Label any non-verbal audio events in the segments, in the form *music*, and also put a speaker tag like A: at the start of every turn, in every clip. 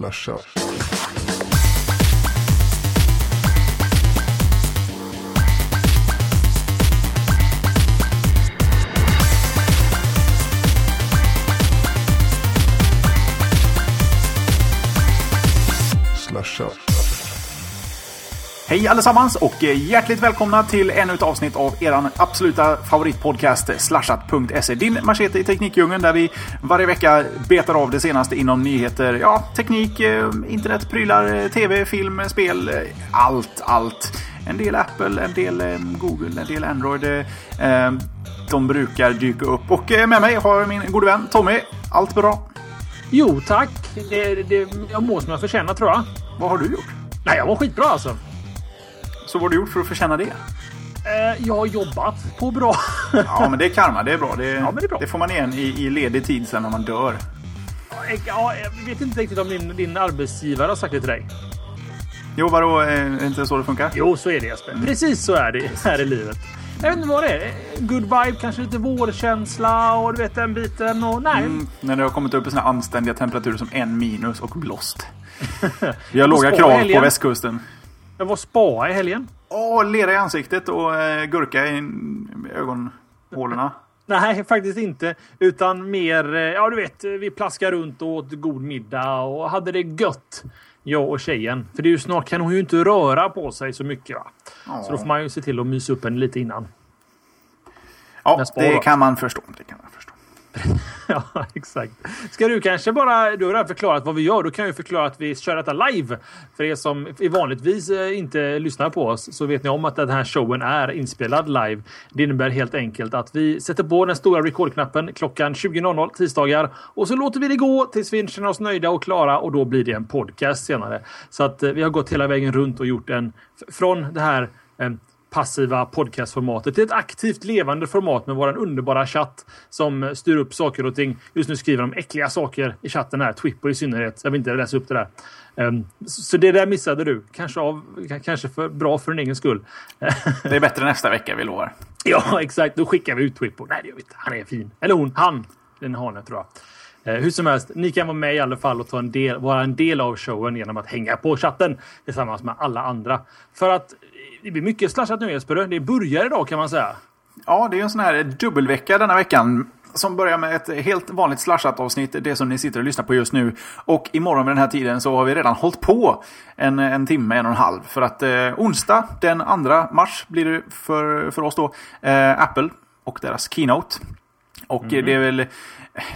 A: la charge. la charge.
B: Hej allesammans och eh, hjärtligt välkomna till ännu ett avsnitt av eran absoluta favoritpodcast slashat.se. Din machete i Teknikdjungeln där vi varje vecka betar av det senaste inom nyheter, ja, teknik, eh, internet, prylar, eh, tv, film, spel, eh, allt, allt. En del Apple, en del eh, Google, en del Android. eh, eh, De brukar dyka upp och eh, med mig har jag min gode vän Tommy. Allt bra?
C: Jo tack. Det, det, jag mår som jag förtjänar tror jag.
B: Vad har du gjort?
C: Nej, jag var skitbra alltså.
B: Så vad har du gjort för att förtjäna det?
C: Eh, jag har jobbat på bra.
B: Ja, men det är karma. Det är bra. Det,
C: men det är bra.
B: det får man igen i, i ledig tid sen när man dör.
C: ja, jag vet inte riktigt om din, din arbetsgivare har sagt det till dig.
B: Jo, vadå? Är det inte så det funkar?
C: Jo, så är det Jesper. Precis så är det här i livet. Jag vet inte vad det är. Good vibe, kanske lite vårkänsla och du vet den biten. Och, nej,
B: Mm, när det har kommit upp i såna anständiga temperaturer som en minus och blåst. *laughs* Vi har låga krav på västkusten.
C: Jag var spa i helgen.
B: Åh, lera i ansiktet och eh, gurka i ögonhålorna. *laughs*
C: Nej, faktiskt inte. Utan mer, eh, ja du vet, vi plaskar runt och åt god middag och hade det gött. Jag och tjejen. För det är ju snart kan hon ju inte röra på sig så mycket. Va? Så då får man ju se till att mysa upp henne lite innan.
B: Ja, det kan man förstå. Det kan man förstå. *laughs* *laughs*
C: Ja, exakt. Ska du kanske bara... Du har redan förklarat vad vi gör. Då kan jag förklara att vi kör detta live. För er som vanligtvis eh, inte lyssnar på oss så vet ni om att den här showen är inspelad live. Det innebär helt enkelt att vi sätter på den stora recordknappen klockan 20.00 tisdagar och så låter vi det gå tills vi känner oss nöjda och klara och då blir det en podcast senare. Så att eh, vi har gått hela vägen runt och gjort en från det här eh, passiva podcastformatet till ett aktivt levande format med våran underbara chatt som styr upp saker och ting. Just nu skriver de äckliga saker i chatten här, Twipper i synnerhet. Jag vill inte läsa upp det där. Ehm, så det där missade du. Kanske, av, kanske för bra för din egen skull.
B: Det är bättre nästa vecka, vi lovar. *laughs*
C: ja, exakt. Då skickar vi ut Twipper. Nej, det gör vi inte. Han är fin. Eller hon. Han. Den hane tror jag. Eh, hur som helst, ni kan vara med i alla fall och ta en del, vara en del av showen genom att hänga på chatten tillsammans med alla andra. För att eh, det blir mycket slashat nu Jesper. Det börjar idag kan man säga.
B: Ja, det är en sån här dubbelvecka denna veckan. Som börjar med ett helt vanligt slashat avsnitt, det som ni sitter och lyssnar på just nu. Och imorgon vid den här tiden så har vi redan hållit på en, en timme, en och en halv. För att eh, onsdag den 2 mars blir det för, för oss då eh, Apple och deras Keynote. Och eh, det, är väl,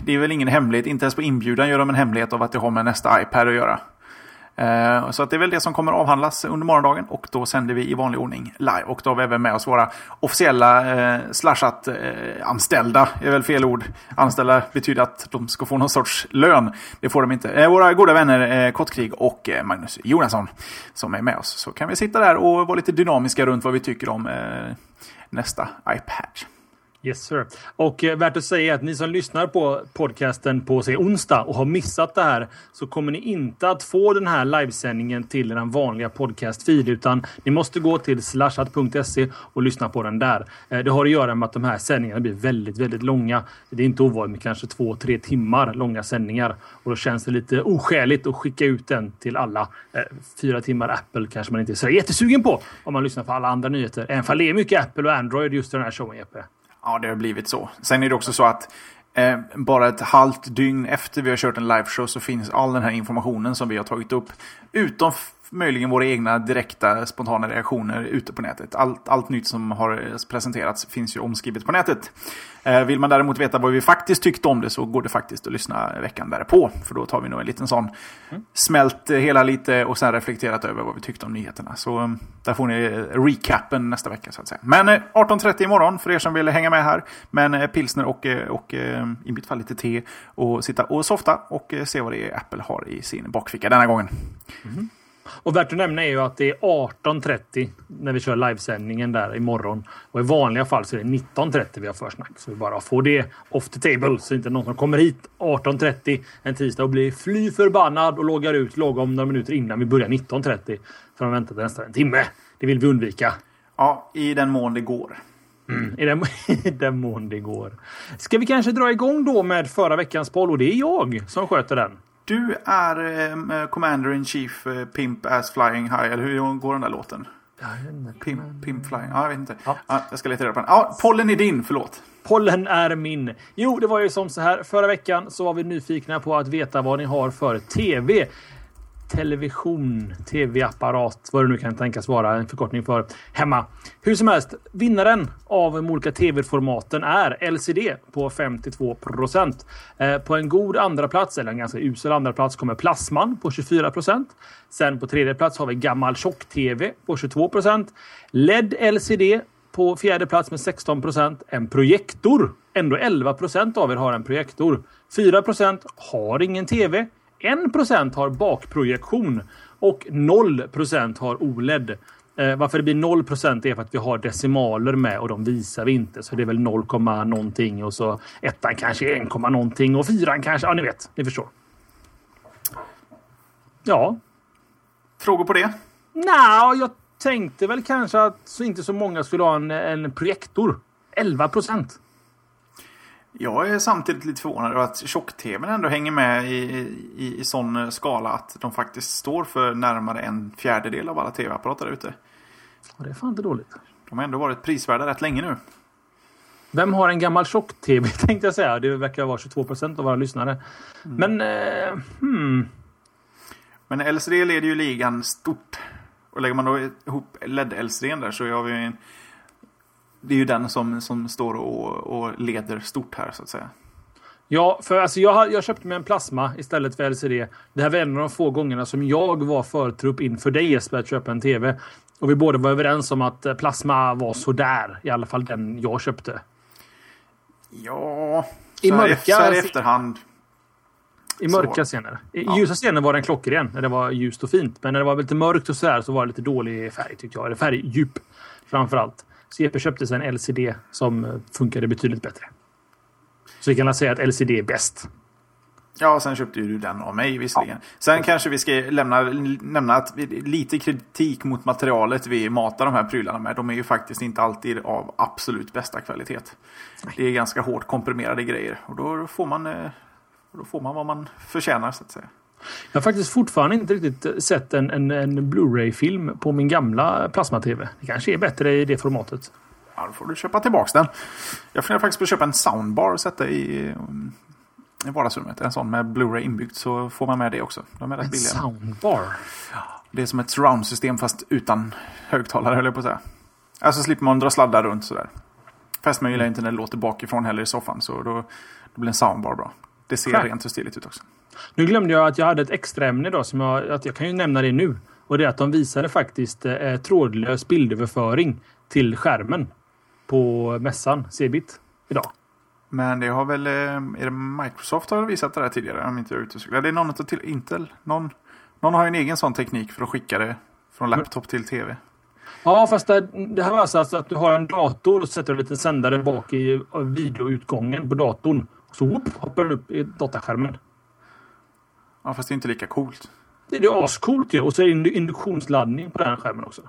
B: det är väl ingen hemlighet, inte ens på inbjudan gör de en hemlighet av att det har med nästa iPad att göra. Eh, Så att det är väl det som kommer avhandlas under morgondagen och då sänder vi i vanlig ordning live. Och då har vi även med oss våra officiella eh, slashat-anställda, är väl fel ord. Anställda betyder att de ska få någon sorts lön. Det får de inte. Eh, våra goda vänner eh, Kottkrig och eh, Magnus Jonasson som är med oss. Så kan vi sitta där och vara lite dynamiska runt vad vi tycker om eh, nästa iPad.
C: Yes sir. Och eh, värt att säga är att ni som lyssnar på podcasten på sig onsdag och har missat det här så kommer ni inte att få den här livesändningen till den vanliga podcastfeed utan ni måste gå till slashat.se och lyssna på den där. Eh, det har att göra med att de här sändningarna blir väldigt, väldigt långa. Det är inte ovanligt med kanske två, tre timmar långa sändningar och då känns det lite oskäligt att skicka ut den till alla. Eh, fyra timmar Apple kanske man inte är så jättesugen på om man lyssnar på alla andra nyheter. Även fall det är mycket Apple och Android just i den här showen Jeppe.
B: Ja, det har blivit så. Sen är det också så att eh, bara ett halvt dygn efter vi har kört en liveshow så finns all den här informationen som vi har tagit upp. Utom möjligen våra egna direkta spontana reaktioner ute på nätet. Allt, allt nytt som har presenterats finns ju omskrivet på nätet. Eh, vill man däremot veta vad vi faktiskt tyckte om det så går det faktiskt att lyssna veckan därpå. För då tar vi nog en liten sån smält eh, hela lite och sen reflekterat över vad vi tyckte om nyheterna. Så eh, där får ni recapen nästa vecka så att säga. Men eh, 18.30 imorgon för er som vill hänga med här. Men pilsner och, och i mitt fall lite te och sitta och softa och se vad det är Apple har i sin bakficka denna gången.
C: Och värt att nämna är ju att det är 18.30 när vi kör livesändningen där imorgon. Och i vanliga fall så är det 19.30 vi har försnack. Så vi bara får det off the table så inte någon som kommer hit 18.30 en tisdag och blir fly förbannad och loggar ut lagom några minuter innan vi börjar 19.30. För de väntar nästan en timme. Det vill vi undvika.
B: Ja, i den mån det går.
C: I den, *laughs* I den mån det går. Ska vi kanske dra igång då med förra veckans poll? Och det är jag som sköter den.
B: Du är eh, Commander in Chief eh, Pimp Ass Flying High, eller hur går den där låten? Pimp, Pimp Flying, ja jag vet inte.
C: Ja.
B: Ja, jag ska leta reda på den. Ja, pollen är din, förlåt.
C: Pollen är min. Jo, det var ju som så här. Förra veckan så var vi nyfikna på att veta vad ni har för tv. Television, tv-apparat, vad det nu kan tänkas vara en förkortning för hemma. Hur som helst, vinnaren av de olika tv-formaten är LCD på 52 procent. Eh, på en god andra plats eller en ganska usel andra plats kommer Plasman på 24 procent. Sen på tredje plats har vi gammal tjock-tv på 22 procent. LED LCD på fjärde plats med 16 procent. En projektor. Ändå 11 procent av er har en projektor. 4 procent har ingen tv. 1 procent har bakprojektion och 0 procent har OLED. Eh, varför det blir 0 procent är för att vi har decimaler med och de visar vi inte. Så det är väl 0, någonting och så ettan kanske 1, någonting och fyran kanske. Ja, ni vet. Ni förstår. Ja.
B: Frågor på det?
C: Nja, jag tänkte väl kanske att så inte så många skulle ha en, en projektor. 11 procent.
B: Jag är samtidigt lite förvånad över att tjock-tvn ändå hänger med i, i, i sån skala att de faktiskt står för närmare en fjärdedel av alla tv-apparater där ute.
C: Och det är fan inte dåligt.
B: De har ändå varit prisvärda rätt länge nu.
C: Vem har en gammal tjock-tv *laughs* tänkte jag säga. Det verkar vara 22 procent av våra lyssnare. Men, eh, hmm.
B: Men LCD leder ju ligan stort. Och lägger man då ihop LED-LCD där så har vi en... Det är ju den som, som står och, och leder stort här så att säga.
C: Ja, för alltså jag, har- jag köpte mig en plasma istället för LCD. Det här var en av de få gångerna som jag var förtrupp inför dig Jesper att köpa en TV. Och vi båda var överens om att eh, plasma var sådär. I alla fall den jag köpte.
B: Ja...
C: I
B: så
C: mörka-
B: så här i efterhand.
C: I
B: Så.
C: mörka scener. I
B: Ja.
C: ljusa scener var den klockren. När det var ljust och fint. Men när det var lite mörkt och sådär så var det lite dålig färg tyckte jag. Eller färgdjup framför Jeppe köpte sig en LCD som eh, funkade betydligt bättre. Så vi kan säga att LCD är bäst.
B: Ja, sen köpte ju du den av mig visserligen. Sen kanske vi ska lämna, nämna att vi- lite kritik mot materialet vi matar de här prylarna med. De är ju faktiskt inte alltid av absolut bästa kvalitet. Det är ganska hårt komprimerade grejer. Och då får man, eh, då får man vad man förtjänar så att säga.
C: Jag har faktiskt fortfarande inte riktigt eh, sett en, en, en Blu-ray-film på min gamla plasma-TV. Det kanske är bättre i det formatet.
B: Ja, då får du köpa tillbaka den. Jag funderar faktiskt på att köpa en soundbar och sätta i, um, i vardagsrummet. En sån med Blu-ray inbyggt så får man med det också. De är rätt
C: En
B: billiga.
C: soundbar.
B: Det är som ett surround-system fast utan högtalare höll jag på att säga. Alltså slipper man dra sladdar runt sådär. Fästmön gillar inte när det låter bakifrån heller i soffan så då, då blir en soundbar bra. Det ser
C: Skönt.
B: rent och stiligt ut också.
C: Nu glömde jag att jag hade ett extra ämne då som jag, att jag kan ju nämna det nu. Och det är att de visade faktiskt eh, trådlös bildöverföring till skärmen på mässan Cebit idag.
B: Men det har väl, eh, är det Microsoft har visat det där tidigare om inte jag är ute och cyklar. Det är någon till Intel. Någon, någon har ju en egen sån teknik för att skicka det från laptop till tv.
C: Ja, fast det, det här var alltså att du har en dator och sätter en liten sändare bak i videoutgången på datorn. Så whoop, hoppar den upp i dataskärmen.
B: Ja, fast det är inte lika coolt.
C: Det är ascoolt ju. Och så är det induktionsladdning på den skärmen också.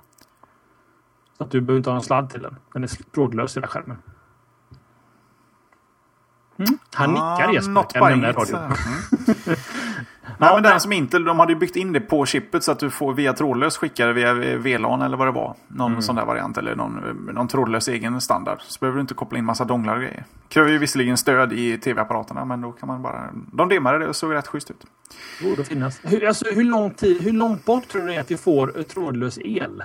C: Så att du behöver inte ha en sladd till den. Den är trådlös hela skärmen. Mm. Han nickar Jesper.
B: Not buying it. Mm. *laughs* Nej, men den som Intel, de hade ju byggt in det på chippet så att du får via trådlös skicka det via VLAN eller vad det var. Någon
C: Mm.
B: sån där variant eller någon, någon trådlös egen standard. Så behöver du inte koppla in massa donglar och grejer. Kräver ju visserligen stöd i tv-apparaterna men då kan man bara... De dimmade det och såg rätt schysst ut.
C: Borde finnas. Hur, alltså, hur, lång tid, hur långt bort tror ni att vi får trådlös el?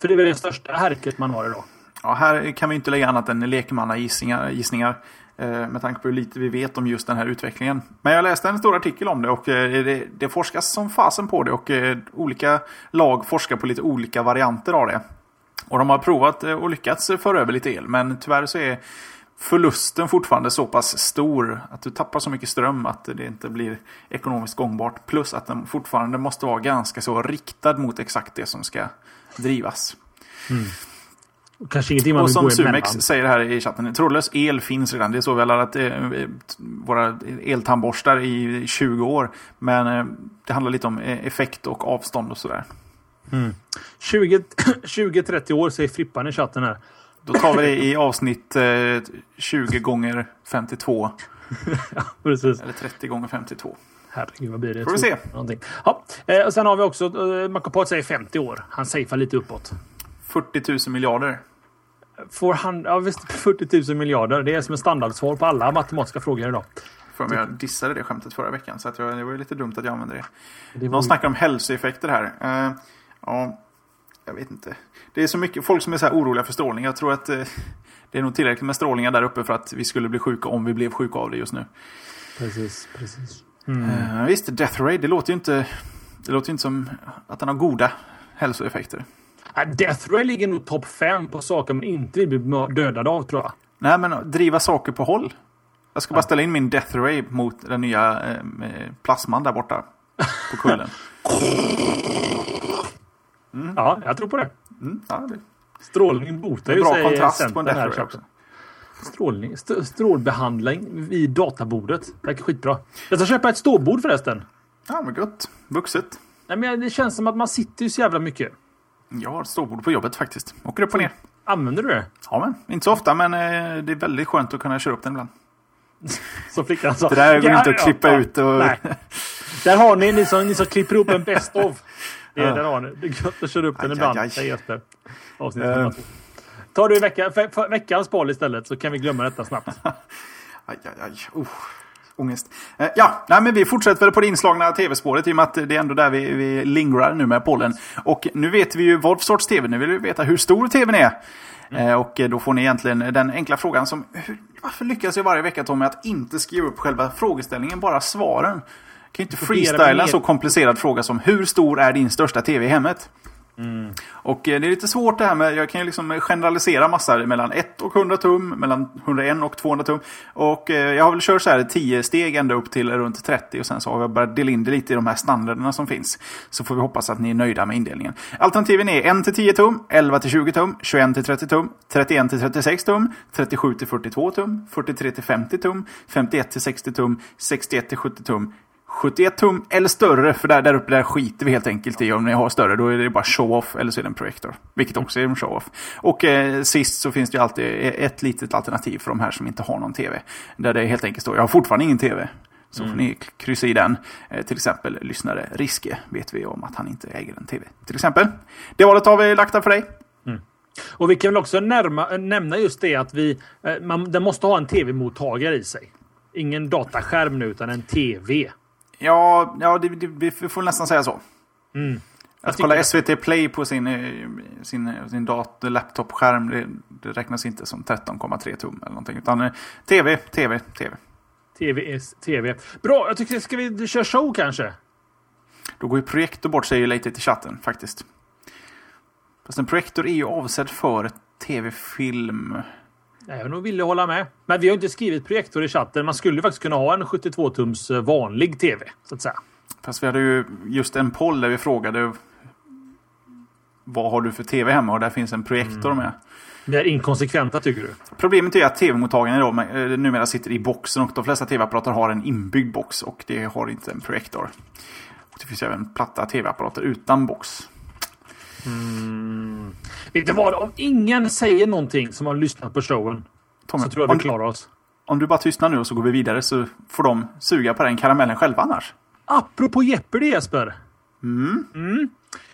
C: För det är väl det största härket man har idag.
B: Ja, här kan vi inte lägga annat än lekmannagissningar. Gissningar, Eh, med tanke på hur lite vi vet om just den här utvecklingen. Men jag läste en stor artikel om det och eh, det, det forskas som fasen på det och eh, olika lag forskar på lite olika varianter av det. Och de har provat och lyckats föra över lite el men tyvärr så är förlusten fortfarande så pass stor att du tappar så mycket ström att det inte blir ekonomiskt gångbart. Plus att den fortfarande måste vara ganska så riktad mot exakt det som ska drivas.
C: Mm. Kanske ingenting man
B: Och
C: vill
B: som
C: gå
B: Sumex
C: emellan.
B: säger här i chatten, trådlös el finns redan. Det är så vi har laddat eh, våra eltandborstar i 20 år. Men eh, det handlar lite om eh, effekt och avstånd och sådär.
C: 20 20-30 *clears throat* år säger Frippan i chatten här.
B: Då tar vi det i *laughs* avsnitt eh, 20 gånger 52. *laughs*
C: ja, precis.
B: Eller 30 gånger 52.
C: Herregud, vad blir det?
B: Får vi se.
C: Någonting. Ja, eh, och sen har vi också, eh, Makopot säger 50 år. Han safear lite uppåt.
B: 40 000 miljarder.
C: Får han, ja visst, 40 000 miljarder. Det är som en standardsvar på alla matematiska frågor idag.
B: För mig, jag dissade det skämtet förra veckan så att jag, det var ju lite dumt att jag använde det.
C: Det var
B: Någon snackar om hälsoeffekter här. Eh, ja, jag vet inte. Det är så mycket folk som är så här oroliga för strålning. Jag tror att eh, det är nog tillräckligt med strålningar där uppe för att vi skulle bli sjuka om vi blev sjuka av det just nu.
C: Precis, precis.
B: Eh, visst, Death Ray, det låter ju inte, det låter inte som att den har goda hälsoeffekter.
C: Death Ray ligger nog topp 5 på saker man inte vill bli dödad av tror jag.
B: Nej, men driva saker på håll. Jag ska bara ställa in min Death Ray mot den nya eh, med plasman där borta på kullen. *laughs*
C: Ja, jag tror på det.
B: Mm, ja, det
C: Strålning botar ju
B: Bra
C: säger
B: kontrast på en Death Ray
C: så.
B: också.
C: Strålning, st strålbehandling vid databordet. Verkar skitbra. Jag ska köpa ett ståbord förresten.
B: Ja, men gott. Vuxet.
C: Nej, men det känns som att man sitter ju så jävla mycket.
B: Jag har ståbord på jobbet faktiskt. Åker upp och ner.
C: Använder du det?
B: Ja, men inte så ofta, men eh, det är väldigt skönt att kunna köra upp den ibland. *laughs*
C: Som flickan sa.
B: Det där går inte att klippa
C: ja.
B: ut och...
C: Nej. Där har ni, ni som, ni som klipper ihop en best of. *laughs* Det,
B: Ja.
C: Där har ni. Det är gött att köra upp den
B: Aj,
C: ibland.
B: aj, aj.
C: Jesper. Avsnitt
B: Eh.
C: två. Tar du vecka, veckans boll istället så kan vi glömma detta snabbt. *laughs*
B: Aj, aj, aj. Uh, ångest. Eh, ja, nej, men vi fortsätter väl på det inslagna tv-spåret i och med att det är ändå där vi, vi lingrar nu med pollen. Och nu vet vi ju vad för sorts tv. Nu vill vi veta hur stor tvn är. Eh, och eh, då får ni egentligen den enkla frågan som hur, varför lyckas jag varje vecka Tommy att inte skriva upp själva frågeställningen, bara svaren? Kan ju inte freestyla en så komplicerad fråga som hur stor är din största tv i hemmet? Mm. Och eh, det är lite svårt det här med, jag kan ju liksom generalisera massor mellan 1 och 100 tum, mellan 101 och 200 tum. Och eh, jag har väl kört så här 10 steg ända upp till runt 30 och sen så har jag börjat dela in det lite i de här standarderna som finns. Så får vi hoppas att ni är nöjda med indelningen. Alternativen är 1 till 10 tum, 11 till 20 tum, 21 till 30 tum, 31 till 36 tum, 37 till 42 tum, 43 till 50 tum, 51 till 60 tum, 61 till 70 tum, 71 tum eller större, för där, där uppe där skiter vi helt enkelt i. Om ni har större, då är det bara show-off eller så är det en projektor. Vilket också är en show-off. Och eh, sist så finns det ju alltid ett litet alternativ för de här som inte har någon tv. Där det helt enkelt står, jag har fortfarande ingen tv. Så får ni kryssa i den. Eh, till exempel lyssnare Riske vet vi om att han inte äger en tv. Till exempel. Det valet har vi lagt där för dig.
C: Och vi kan väl också närma, nämna just det att vi, eh, man, den måste ha en tv-mottagare i sig. Ingen dataskärm nu, utan en tv.
B: Ja, ja det, det, vi får nästan säga så.
C: Jag
B: Att kolla. SVT Play på sin, eh, sin, sin dator, laptopskärm, det, det räknas inte som 13,3 tum eller någonting. Utan eh, TV, TV, TV.
C: TV är tv. Bra, jag tycker ska vi köra show kanske?
B: Då går ju projektor bort säger lite till chatten faktiskt. Fast en projektor är ju avsedd för tv-film.
C: Jag nog ville hålla med. Men vi har inte skrivit projektor i chatten. Man skulle faktiskt kunna ha en 72-tums eh, vanlig tv, så att säga.
B: Fast vi hade ju just en poll där vi frågade vad har du för tv hemma? Och där finns en projektor med.
C: Vi är inkonsekventa tycker du?
B: Problemet är att tv-mottagaren idag eh, numera sitter i boxen och de flesta tv-apparater har en inbyggd box och det har inte en projektor. Och det finns även platta tv-apparater utan box.
C: Vet du vad? Om ingen säger någonting som har lyssnat på showen
B: Tommy,
C: så tror jag vi klarar oss.
B: om du bara tystnar nu och så går vi vidare så får de suga på den karamellen själva annars.
C: Apropå Jeopardy Jesper. Mm.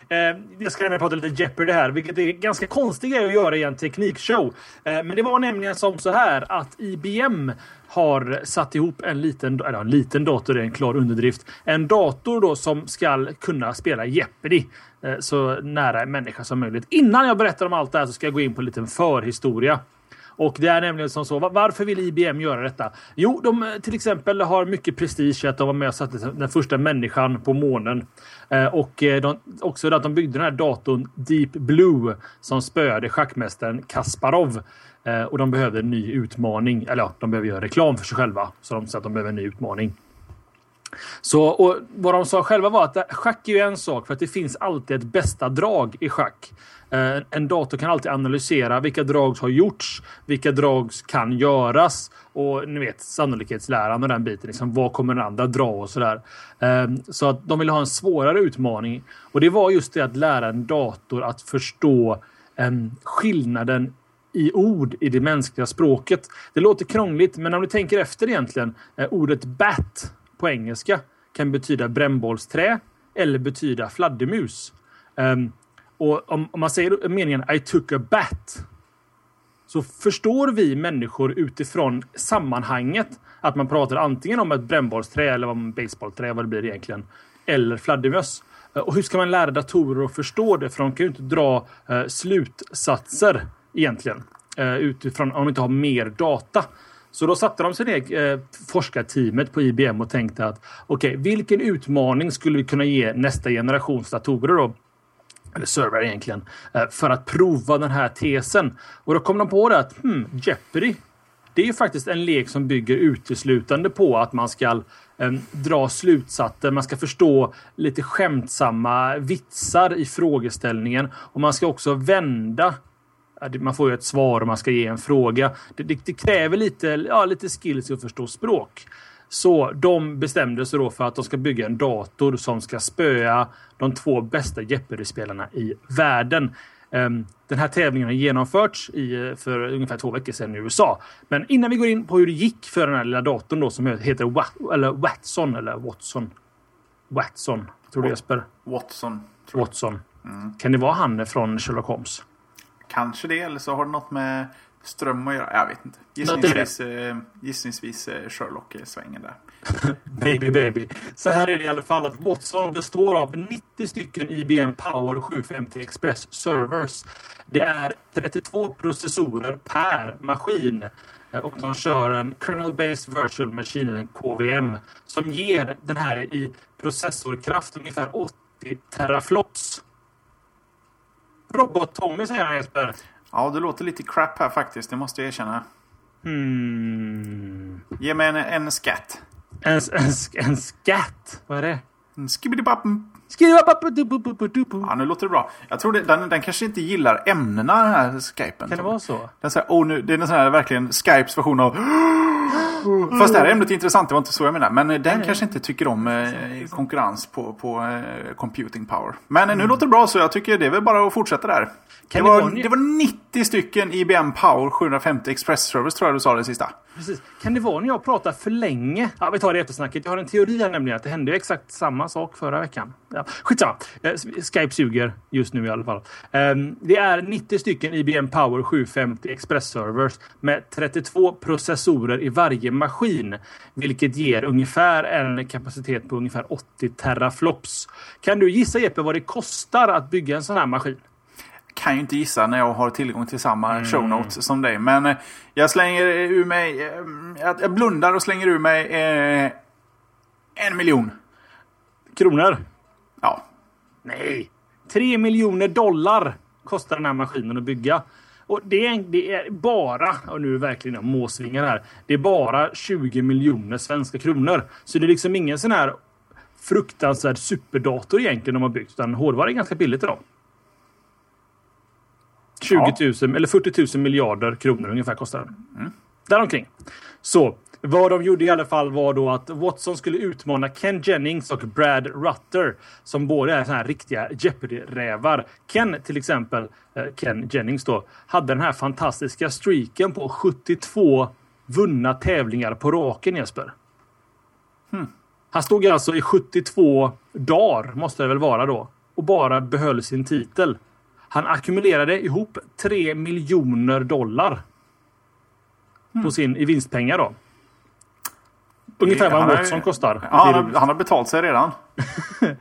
C: Eh, jag ska nämligen prata lite Jeopardy här, vilket är en ganska konstig grej att göra i en teknikshow. Eh, men det var nämligen som så här att IBM har satt ihop en liten, eller en liten dator, det är en klar underdrift. En dator då som ska kunna spela Jeopardy eh, så nära en människa som möjligt. Innan jag berättar om allt det här så ska jag gå in på en liten förhistoria. Och det är nämligen som så. Varför vill IBM göra detta? Jo, de eh, till exempel har mycket prestige i att de var med och satte den första människan på månen. Eh, och eh, de, också att de byggde den här datorn Deep Blue som spöade schackmästaren Kasparov. Och de behövde en ny utmaning. Eller ja, de behöver göra reklam för sig själva. Så de sa att de behöver en ny utmaning. Så och vad de sa själva var att schack är ju en sak för att det finns alltid ett bästa drag i schack. Eh, en dator kan alltid analysera vilka drag har gjorts, vilka drag kan göras och ni vet sannolikhetsläran och den biten. Liksom, vad kommer den andra dra och sådär. Eh, så att de ville ha en svårare utmaning och det var just det att lära en dator att förstå ehm, skillnaden i ord i det mänskliga språket. Det låter krångligt, men om du tänker efter egentligen. Eh, ordet bat på engelska kan betyda brännbollsträ eller betyda fladdermus. Ehm, och om, om, man säger meningen I took a bat så förstår vi människor utifrån sammanhanget att man pratar antingen om ett brännbollsträ eller om baseballträ, vad det blir egentligen, eller fladdermöss. Eh, och hur ska man lära datorer att förstå det? För de kan ju inte dra eh, slutsatser egentligen eh, utifrån om de inte har mer data. Så då satte de sig ner, eh, forskarteamet på IBM och tänkte att okej, okay, vilken utmaning skulle vi kunna ge nästa generations datorer då? Eller servrar egentligen. Eh, för att prova den här tesen. Och då kom de på det att hmm, Jeopardy. Det är ju faktiskt en lek som bygger uteslutande på att man ska eh, dra slutsatser. Man ska förstå lite skämtsamma vitsar i frågeställningen och man ska också vända man får ju ett svar och man ska ge en fråga. Det, det, det kräver lite, ja, lite skills att förstå språk. Så de bestämde sig då för att de ska bygga en dator som ska spöa de två bästa Jeopardy-spelarna i världen. Ehm, den här tävlingen har genomförts i, för ungefär två veckor sedan i USA. Men innan vi går in på hur det gick för den här lilla datorn då som heter Wat eller Watson eller Watson. Watson, tror du Jesper?
B: Watson.
C: Watson. Mm. Kan det vara han från Sherlock Holmes?
B: Kanske det, eller så har det något med ström att göra. Jag vet inte. Gissningsvis, eh, gissningsvis eh, Sherlock-svängen där. *laughs*
C: baby, baby. Så här är det i alla fall att Watson består av 90 stycken IBM Power 750 Express servers. Det är 32 processorer per maskin. Eh, och de kör en Kernel Based Virtual Machine, en KVM, som ger den här i processorkraft ungefär 80 teraflops. Robot-Tommy säger han Jesper.
B: Ja, det låter lite crap här faktiskt. Det måste jag erkänna.
C: Hmm.
B: Ge mig en, en skatt.
C: En, en, en skatt? Vad är det?
B: En skibbidibappen. Ja, nu låter det bra. Jag tror det, den, den kanske inte gillar ämnena den här skypen.
C: Kan det vara så?
B: Den säger, oh, nu, det är en sån här verkligen Skypes version av *gasps* Fast det här ämnet är intressant, det var inte så jag menade. Men den nej, kanske inte tycker om eh, konkurrens på, på eh, computing power. Men mm. nu låter det bra så jag tycker det är väl bara att fortsätta där. Det var, det var 90 stycken IBM Power 750 Express Service tror jag du sa det sista.
C: Precis. Kan det vara när jag pratar för länge? Ja, vi tar det eftersnacket. Jag har en teori här nämligen att det hände exakt samma sak förra veckan. Ja, skitsamma. Eh, Skype suger just nu i alla fall. Um, det är 90 stycken IBM Power 750 Express Servers med 32 processorer i varje maskin, vilket ger ungefär en kapacitet på ungefär 80 teraflops. Kan du gissa Jeppe vad det kostar att bygga en sån här maskin?
B: kan ju inte gissa när jag har tillgång till samma mm. show notes som dig. Men eh, jag slänger ur mig... Eh, jag blundar och slänger ur mig eh, en miljon.
C: Kronor? Nej. Tre miljoner dollar kostar den här maskinen att bygga. Och det är, det är bara, och nu är verkligen måsvingar här, det är bara 20 miljoner svenska kronor. Så det är liksom ingen sån här fruktansvärd superdator egentligen de har byggt, utan hårdvara är ganska billigt idag. 20 000 ja. eller 40 000 miljarder kronor ungefär kostar den. Mm. Däromkring. Så vad de gjorde i alla fall var då att Watson skulle utmana Ken Jennings och Brad Rutter som båda är såna här riktiga Jeopardy-rävar. Ken till exempel, eh, Ken Jennings då, hade den här fantastiska streaken på 72 vunna tävlingar på raken Jesper. Hmm. Han stod alltså i 72 dagar, måste det väl vara då, och bara behöll sin titel. Han ackumulerade ihop 3 miljoner dollar. Mm. På sin, I vinstpengar då. Ungefär vad en Watson kostar.
B: Ja, han, har, han har betalt sig redan. uh, *laughs*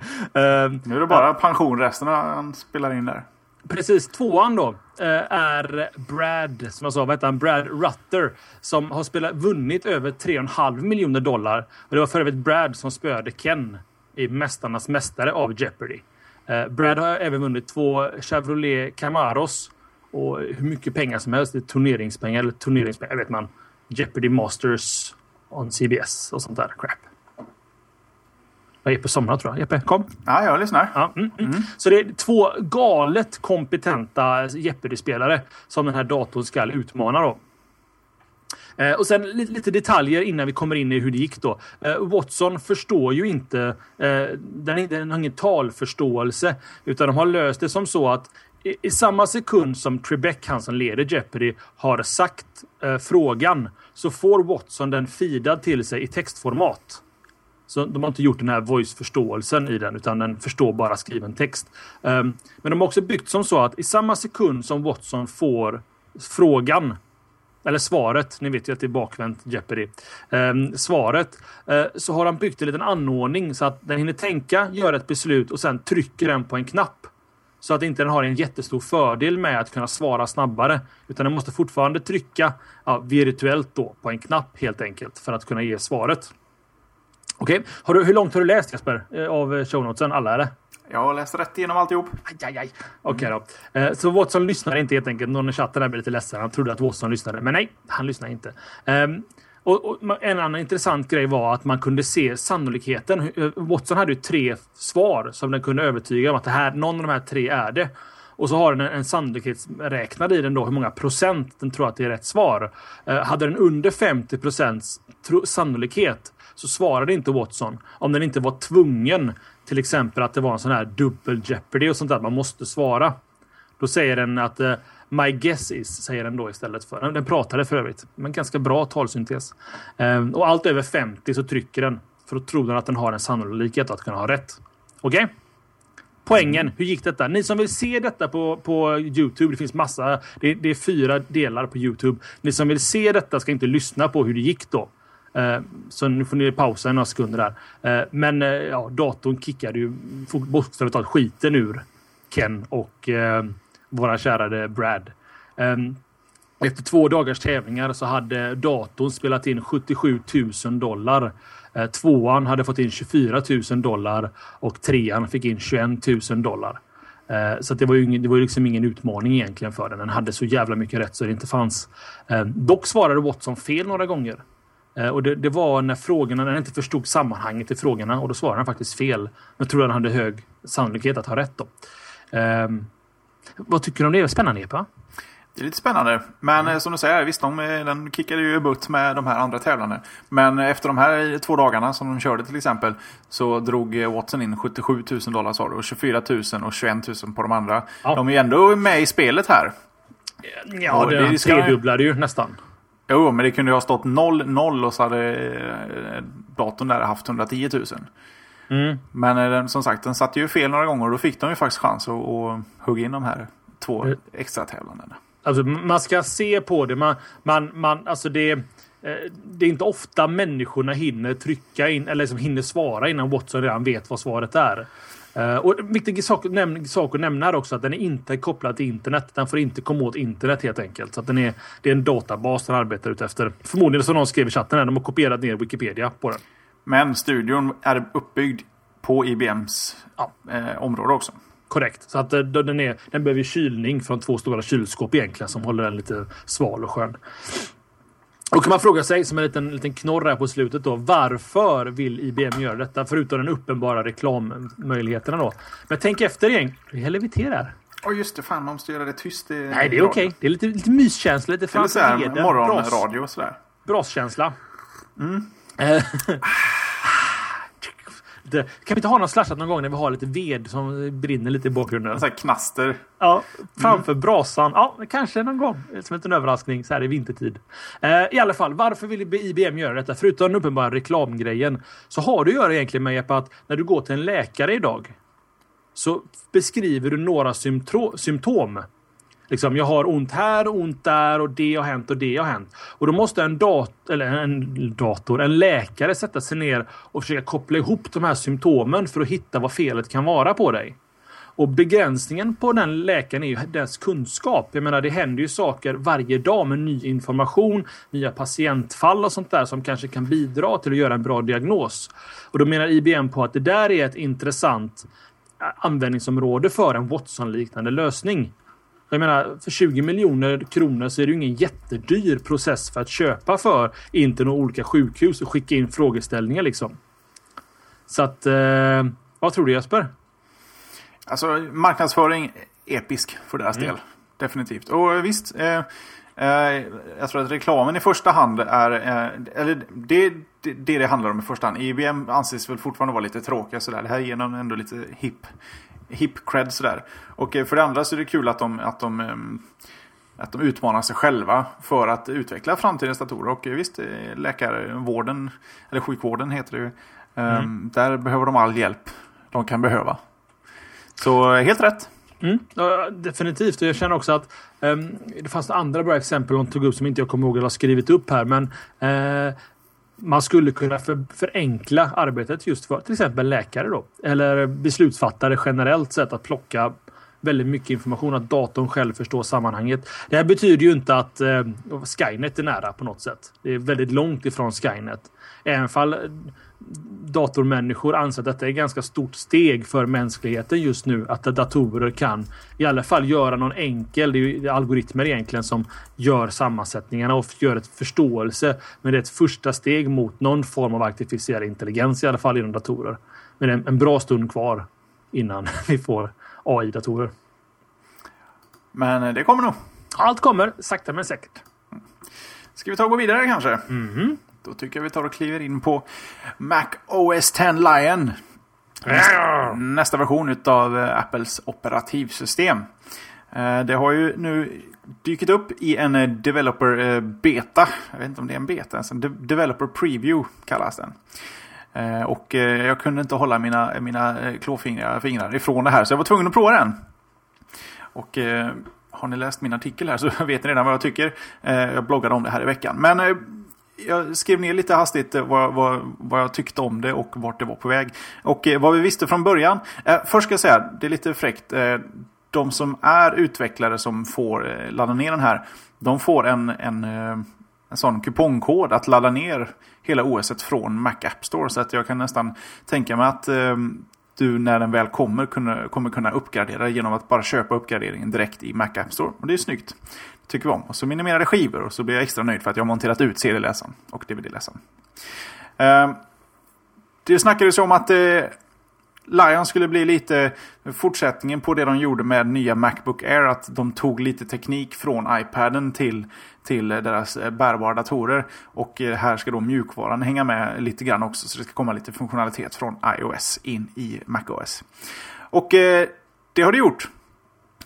B: nu är det bara uh, pension resten han spelar in där.
C: Precis. Tvåan då uh, är Brad, som jag sa, vad heter han? Brad Rutter. Som har spelat, vunnit över 3,5 miljoner dollar. Och det var för övrigt Brad som spöade Ken i Mästarnas Mästare av Jeopardy. Eh, Brad har även vunnit två Chevrolet Camaros och hur mycket pengar som helst. Det är turneringspengar eller turneringspengar, vet man. Jeopardy Masters on CBS och sånt där crap. Jag är Jeppe somnar tror jag. Jeppe, kom.
B: Ja, jag lyssnar.
C: Ja, mm, mm. Mm. Så det är två galet kompetenta Jeopardy-spelare som den här datorn ska utmana då. Eh, och sen lite, lite, detaljer innan vi kommer in i hur det gick då. Eh, Watson förstår ju inte, eh, den, den har ingen talförståelse, utan de har löst det som så att i, i, samma sekund som Trebek, han som leder Jeopardy, har sagt eh, frågan så får Watson den feedad till sig i textformat. Så de har inte gjort den här voice-förståelsen i den, utan den förstår bara skriven text. Um, men de har också byggt som så att i samma sekund som Watson får frågan, eller svaret, ni vet ju att det är bakvänt Jeopardy. Um, svaret, uh, så har han byggt en liten anordning så att den hinner tänka, göra ett beslut och sen trycker den på en knapp. Så att inte den har en jättestor fördel med att kunna svara snabbare. Utan den måste fortfarande trycka ja, virtuellt då på en knapp helt enkelt för att kunna ge svaret. Okej, okay. hur långt har du läst Jesper? Eh, av shownotesen? Alla eller?
B: Jag har läst rätt igenom alltihop.
C: Aj, aj, aj. Okej okay, då. Eh, så Watson lyssnar inte helt enkelt. Någon i chatten där blev lite ledsen. Han trodde att Watson lyssnade. Men nej, han lyssnar inte. Och, och, en annan intressant grej var att man kunde se sannolikheten. Eh, Watson hade ju tre svar som den kunde övertyga om att det här, någon av de här tre är det. Och så har den en, sannolikhetsräknare i den då hur många procent den tror att det är rätt svar. Eh, hade den under 50 procents sannolikhet så svarade inte Watson. Om den inte var tvungen, till exempel att det var en sån här dubbel Jeopardy och sånt där, man måste svara. Då säger den att eh, My guess is, säger den då istället för. Den pratade för övrigt, men ganska bra talsyntes. Ehm, och allt över 50 så trycker den. För då tror den att den har en sannolikhet att kunna ha rätt. Okej? Okay? Poängen, hur gick detta? Ni som vill se detta på, på Youtube, det finns massa. Det, det, är fyra delar på Youtube. Ni som vill se detta ska inte lyssna på hur det gick då. Ehm, så nu får ni pausa några sekunder där. Ehm, men eh, ja, datorn kickade ju bokstavligt talat skiten ur Ken och våra kärade Brad. Ehm, efter två dagars tävlingar så hade datorn spelat in 77 000 dollar. Ehm, tvåan hade fått in 24 000 dollar och trean fick in 21 000 dollar. Ehm, så det var ju ingen, det var liksom ingen utmaning egentligen för den. Den hade så jävla mycket rätt så det inte fanns. Dock svarade Watson fel några gånger. Och det, det, var när frågorna, när han inte förstod sammanhanget i frågorna och då svarade han faktiskt fel. Men tror han hade hög sannolikhet att ha rätt då. Um, vad tycker du om det? Spännande Epa?
B: Det är lite spännande. Men mm. som du säger, visst de, den kickade ju butt med de här andra tävlarna. Men efter de här två dagarna som de körde till exempel så drog Watson in 77 000 dollar sa du och 24 000 och 21 000 på de andra. Ja. De är ju ändå med i spelet här.
C: Ja, det, det tredubblade ju nästan.
B: Jo, men det kunde ju ha stått 0-0 och så hade eh, datorn där haft 110 000. Mm. Men eh, som sagt, den satte ju fel några gånger och då fick de ju faktiskt chans att, att hugga in de här två mm. extra tävlandena.
C: Alltså man ska se på det. Man, man, man, alltså det, eh, det är inte ofta människorna hinner trycka in eller liksom hinner svara innan Watson redan vet vad svaret är. Uh, och viktig sak, näm sak att nämna är också att den är inte kopplad till internet. Den får inte komma åt internet helt enkelt. Så den är, det är en databas den arbetar ut efter. Förmodligen som någon skrev i chatten här, de har kopierat ner Wikipedia på den.
B: Men studion är uppbyggd på IBMs ja. eh, område också.
C: Korrekt. Så att eh, den, är, den behöver kylning från två stora kylskåp egentligen som håller den lite sval och skön. Då kan man fråga sig, som en liten, liten knorr här på slutet då, varför vill IBM göra detta? Förutom den uppenbara reklammöjligheterna då. Men tänk efter igen. Helvete
B: Åh oh, just det, fan man måste göra det tyst.
C: I Nej, det är okej. Okay. Det är lite, lite myskänsla, lite
B: framför leden. Morgonradio och sådär.
C: Braskänsla. Mm. *laughs* Lite... Kan vi inte ha någon slashat någon gång när vi har lite ved som brinner lite i bakgrunden?
B: Så här knaster.
C: Ja, framför mm. brasan. Ja, kanske någon gång. Som en överraskning så här i vintertid. Eh, I alla fall, varför vill IBM göra detta? Förutom den uppenbara reklamgrejen så har det att göra egentligen med att när du går till en läkare idag så beskriver du några symptom Liksom, jag har ont här och ont där och det har hänt och det har hänt. Och då måste en, dat eller en dator, en läkare sätta sig ner och försöka koppla ihop de här symptomen för att hitta vad felet kan vara på dig. Och begränsningen på den läkaren är ju dess kunskap. Jag menar, det händer ju saker varje dag med ny information, nya patientfall och sånt där som kanske kan bidra till att göra en bra diagnos. Och då menar IBM på att det där är ett intressant eh, användningsområde för en Watson-liknande lösning. Jag menar, för 20 miljoner kronor så är det ju ingen jättedyr process för att köpa för in till några olika sjukhus och skicka in frågeställningar liksom. Så att, eh, vad tror du Jesper?
B: Alltså marknadsföring episk för deras mm. del. Definitivt. Och visst. Eh, eh, jag tror att reklamen i första hand är, eh, eller det, det, det det handlar om i första hand. IBM anses väl fortfarande vara lite tråkiga sådär. Det här ger ändå lite hipp hip cred sådär. Och för det andra så är det kul att de, att de ehm, att de utmanar sig själva för att utveckla framtidens datorer. Och visst, läkarvården, eller sjukvården heter det ju, mm. där behöver de all hjälp de kan behöva. Så helt rätt.
C: Mm, definitivt. Och jag känner också att um, det fanns andra bra exempel hon tog upp som inte jag kommer ihåg eller har skrivit upp här. Men uh, man skulle kunna för, förenkla arbetet just för till exempel läkare då. Eller beslutsfattare generellt sett att plocka väldigt mycket information. Att datorn själv förstår sammanhanget. Det här betyder ju inte att eh, Skynet är nära på något sätt. Det är väldigt långt ifrån Skynet. Även fall datormänniskor anser att detta är ett ganska stort steg för mänskligheten just nu. Att datorer kan i alla fall göra någon enkel, det är ju algoritmer egentligen som gör sammansättningarna och gör ett förståelse. Men det är ett första steg mot någon form av artificiell intelligens i alla fall inom datorer. Men en, en bra stund kvar innan *laughs* vi får AI-datorer.
B: Men det kommer nog.
C: Allt kommer, sakta men säkert.
B: Ska vi ta och gå vidare kanske?
C: Mm -hmm.
B: Då tycker jag vi tar och kliver in på Mac OS 10 Lion. Nästa, nästa version av eh, Apples operativsystem. Eh, det har ju nu dykt upp i en eh, Developer Beta. Jag vet inte om det är en beta. En Developer Preview kallas den. Och jag kunde inte hålla mina, mina klåfingrar fingrar ifrån det här så jag var tvungen att prova den. Och har ni läst min artikel här så *laughs* vet ni redan vad jag tycker. Jag bloggade om det här i veckan. Men jag skrev ner lite hastigt eh, vad, vad, vad jag tyckte om det och vart det var på väg. Och eh, vad vi visste från början. Eh, först ska jag säga, det är lite fräckt. Eh, de som är utvecklare som får eh, ladda ner den här. De får en, en, en sån kupongkod att ladda ner hela OS från Mac App Store. Så att jag kan nästan tänka mig att eh, du när den väl kommer kunna, kommer kunna uppgradera genom att bara köpa uppgraderingen direkt i Mac App Store. Och det är snyggt tycker vi om. Och så minimerade skivor och så blir jag extra nöjd för att jag har monterat ut CD-läsaren och DVD-läsaren. Eh, det snackades om att eh, Lion skulle bli lite fortsättningen på det de gjorde med nya Macbook Air. Att de tog lite teknik från iPaden till, till deras eh, bärbara datorer. Och eh, här ska då mjukvaran hänga med lite grann också. Så det ska komma lite funktionalitet från iOS in i MacOS. Och eh, det har det gjort.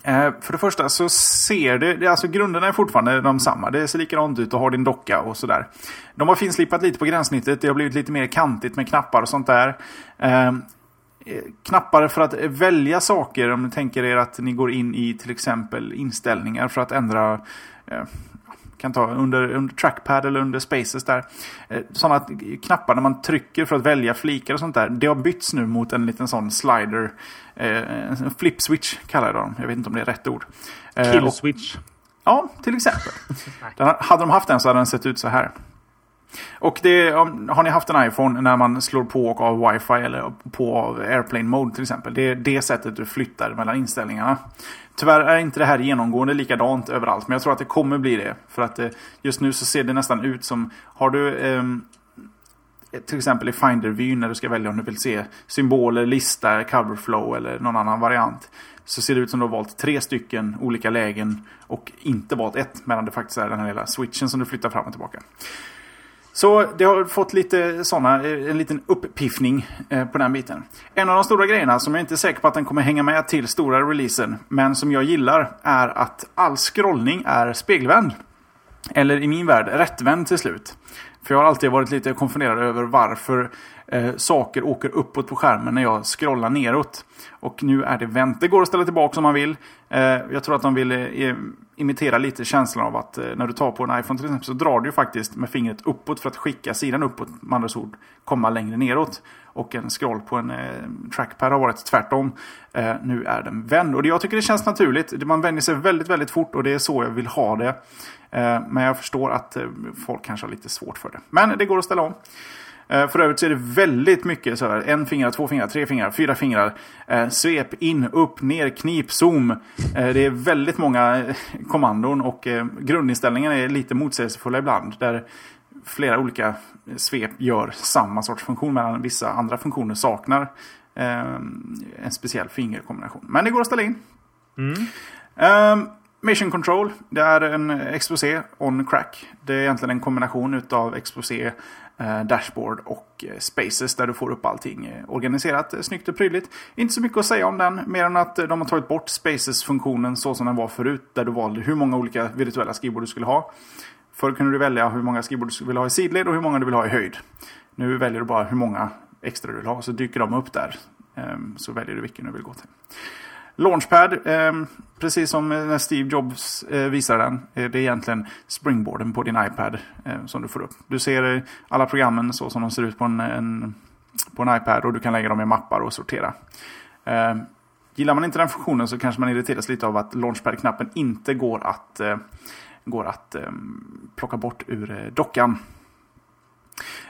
B: Eh, för det första så ser det, alltså grunderna är fortfarande de samma. Det ser likadant ut och har din docka och sådär. De har finslipat lite på gränssnittet. Det har blivit lite mer kantigt med knappar och sånt där. Eh, knappar för att välja saker. Om ni tänker er att ni går in i till exempel inställningar för att ändra eh, kan ta under, under trackpad eller under spaces där. Eh, sådana knappar när man trycker för att välja flikar och sånt där. Det har bytts nu mot en liten sån slider. Eh, en flip switch kallar jag dem. Jag vet inte om det är rätt ord.
C: Eh, Kill switch.
B: Ja, till exempel. *laughs* hade de haft den så hade den sett ut så här. Och det, har ni haft en iPhone när man slår på och av wifi eller på av airplane mode till exempel. Det är det sättet du flyttar mellan inställningarna. Tyvärr är inte det här genomgående likadant överallt. Men jag tror att det kommer bli det. För att eh, just nu så ser det nästan ut som... Har du eh, till exempel i Finder-vyn när du ska välja om du vill se symboler, lista, coverflow eller någon annan variant. Så ser det ut som du har valt tre stycken olika lägen och inte valt ett. Medan det faktiskt är den här lilla switchen som du flyttar fram och tillbaka. Så det har fått lite sådana, en liten uppiffning eh, på den biten. En av de stora grejerna som jag inte är säker på att den kommer hänga med till stora releasen, men som jag gillar, är att all scrollning är spegelvänd. Eller i min värld, rättvänd till slut. För jag har alltid varit lite konfunderad över varför eh, saker åker uppåt på skärmen när jag scrollar neråt. Och nu är det vänt. Det går att ställa tillbaka om man vill. Eh, jag tror att de vill eh, imitera lite känslan av att eh, när du tar på en iPhone till exempel så drar du faktiskt med fingret uppåt för att skicka sidan uppåt. Med andra ord komma längre neråt. Och en scroll på en eh, trackpad har varit tvärtom. Eh, nu är den vänd. Och jag tycker det känns naturligt. Man vänjer sig väldigt, väldigt fort och det är så jag vill ha det. Eh, men jag förstår att eh, folk kanske har lite svårt för det. Men det går att ställa om. Eh, för övrigt så är det väldigt mycket så här, en finger, två fingrar, tre fingrar, fyra fingrar. Eh, svep, in, upp, ner, knip, zoom. Eh, det är väldigt många kommandon och grundinställningarna är lite motsägelsefulla ibland. Där flera olika svep gör samma sorts funktion medan vissa andra funktioner saknar en speciell fingerkombination. Men det går att ställa in.
C: Mm.
B: Mission Control, det är en exposé on crack. Det är egentligen en kombination utav exposé Eh, dashboard och eh, Spaces där du får upp allting eh, organiserat, snyggt och prydligt. Inte så mycket att säga om den, mer än att de har tagit bort Spaces-funktionen så som den var förut, där du valde hur många olika virtuella skrivbord du skulle ha. Förr kunde du välja hur många skrivbord du vill ha i sidled och hur många du vill ha i höjd. Nu väljer du bara hur många extra du vill ha, så dyker de upp där. Ehm, så väljer du vilken du vill gå till. Launchpad, ehm, precis som när Steve Jobs eh, visade den, eh, det är egentligen springboarden på din iPad eh, som du får upp. Du ser eh, alla programmen så som de ser ut på en, en, på en iPad och du kan lägga dem i mappar och sortera. Ehm, gillar man inte den funktionen så kanske man irriteras lite av att Launchpad-knappen inte går att, eh, går att ehm, plocka bort ur dockan.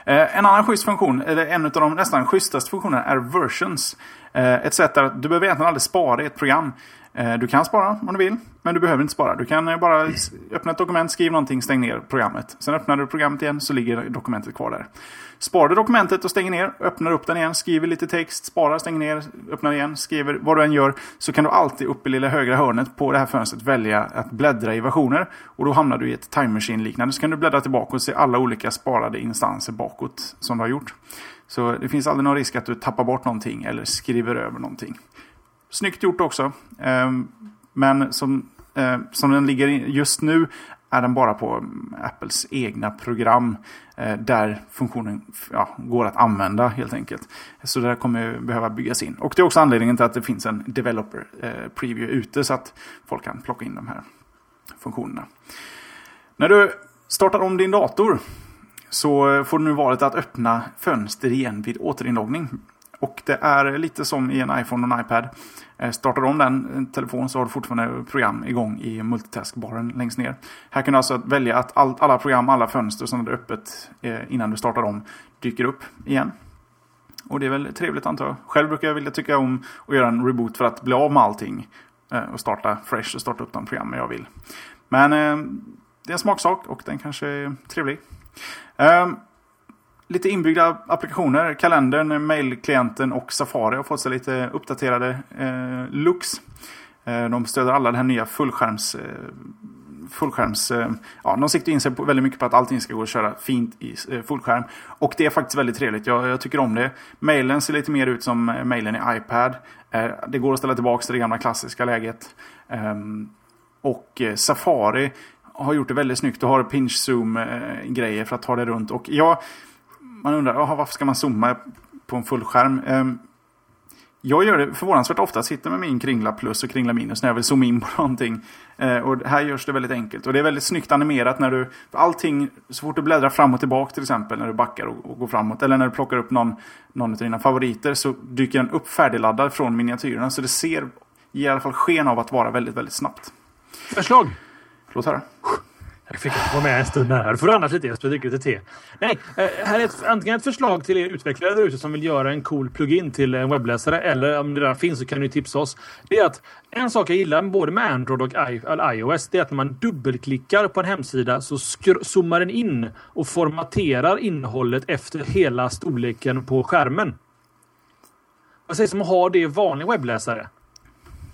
B: En annan schysst funktion, eller en av de nästan schysstaste funktionerna är versions. Eh, Ett sätt där du behöver egentligen aldrig spara i ett program. Eh, Du kan spara om du vill, men du behöver inte spara. Du kan eh, bara öppna ett dokument, skriv någonting, stäng ner programmet. Sen öppnar du programmet igen så ligger dokumentet kvar där. Sparar du dokumentet och stänger ner, öppnar upp den igen, skriver lite text, sparar, stänger ner, öppnar igen, skriver vad du än gör. Så kan du alltid uppe i lilla högra hörnet på det här fönstret välja att bläddra i versioner. Och då hamnar du i ett time machine liknande. Så kan du bläddra tillbaka och se alla olika sparade instanser bakåt som du har gjort. Så det finns aldrig någon risk att du tappar bort någonting eller skriver över någonting. Snyggt gjort också. Ehm, men som, eh, som den ligger just nu är den bara på mm, Apples egna program. Eh, där funktionen ja, går att använda helt enkelt. Så det kommer behöva byggas in. Och det är också anledningen till att det finns en developer eh, preview ute. Så att folk kan plocka in de här funktionerna. När du startar om din dator så eh, får du nu valet att öppna fönster igen vid återinloggning. Och det är lite som i en iPhone och en iPad. Eh, startar du om den eh, telefonen så har du fortfarande program igång i multitaskbaren längst ner. Här kan du alltså välja att all, alla program, alla fönster som är öppet eh, innan du startar om dyker upp igen. Och det är väl trevligt antar jag. Själv brukar jag vilja tycka om att göra en reboot för att bli av med allting. eh, Och starta fresh och starta upp de program jag vill. Men eh, det är en smaksak och den kanske är trevlig. Um, lite inbyggda applikationer. Kalendern, mailklienten och Safari har fått sig lite uppdaterade eh, looks. Eh, de stöder alla den här nya fullskärms... Eh, fullskärms eh, ja, de siktar in sig på, väldigt mycket på att allting ska gå att köra fint i eh, fullskärm. Och det är faktiskt väldigt trevligt. Jag, jag tycker om det. Mailen ser lite mer ut som eh, mailen i iPad. Eh, det går att ställa tillbaka till det gamla klassiska läget. Ehm, och Safari har gjort det väldigt snyggt. och har pinch zoom-grejer eh, för att ta det runt. Och ja, man undrar aha, varför ska man zooma på en fullskärm? skärm? Ehm, jag gör det förvånansvärt ofta. Sitter med min kringla plus och kringla minus när jag vill zooma in på *laughs* någonting. Eh, och här görs det väldigt enkelt. Och det är väldigt snyggt animerat när du... Allting, så fort du bläddrar fram och tillbaka till exempel när du backar och, och går framåt. Eller när du plockar upp någon, någon av dina favoriter så dyker den upp färdigladdad från miniatyrerna. Så det ser, ger i alla fall sken av att vara väldigt, väldigt snabbt.
C: Förslag!
B: Låt höra.
C: Jag fick inte vara med en stund här. Du får annars lite. Jag ska dricka lite te. Nej, eh, här är ett, antingen ett förslag till er utvecklare där ute som vill göra en cool plugin till en webbläsare. Eller om det redan finns så kan ni tipsa oss. Det är att en sak jag gillar både med Android och iOS. Det är att när man dubbelklickar på en hemsida så zoomar den in och formaterar innehållet efter hela storleken på skärmen. Vad sägs om att ha det i vanlig webbläsare?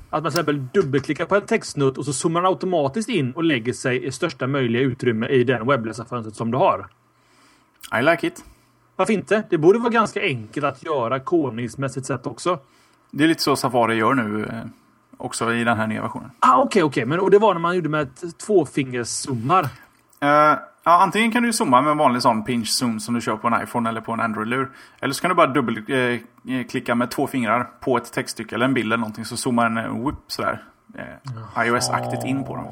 C: Att man till exempel dubbelklickar på en textsnutt och så zoomar man automatiskt in och lägger sig i största möjliga utrymme i den webbläsarfönstret som du har.
B: I like it.
C: Varför inte? Det borde vara ganska enkelt att göra kodningsmässigt sett också.
B: Det är lite så Safari gör nu. Eh, också i den här nya versionen.
C: Ah, Okej, okej. Men och det var när man gjorde med tvåfingerszoomar.
B: Eh, ja, antingen kan du zooma med en vanlig sån pinch zoom som du kör på en iPhone eller på en Android-lur. Eller så kan du bara dubbelklicka eh, med två fingrar på ett textstycke eller en bild eller någonting så zoomar den eh, whoop, sådär eh, iOS-aktigt in på dem.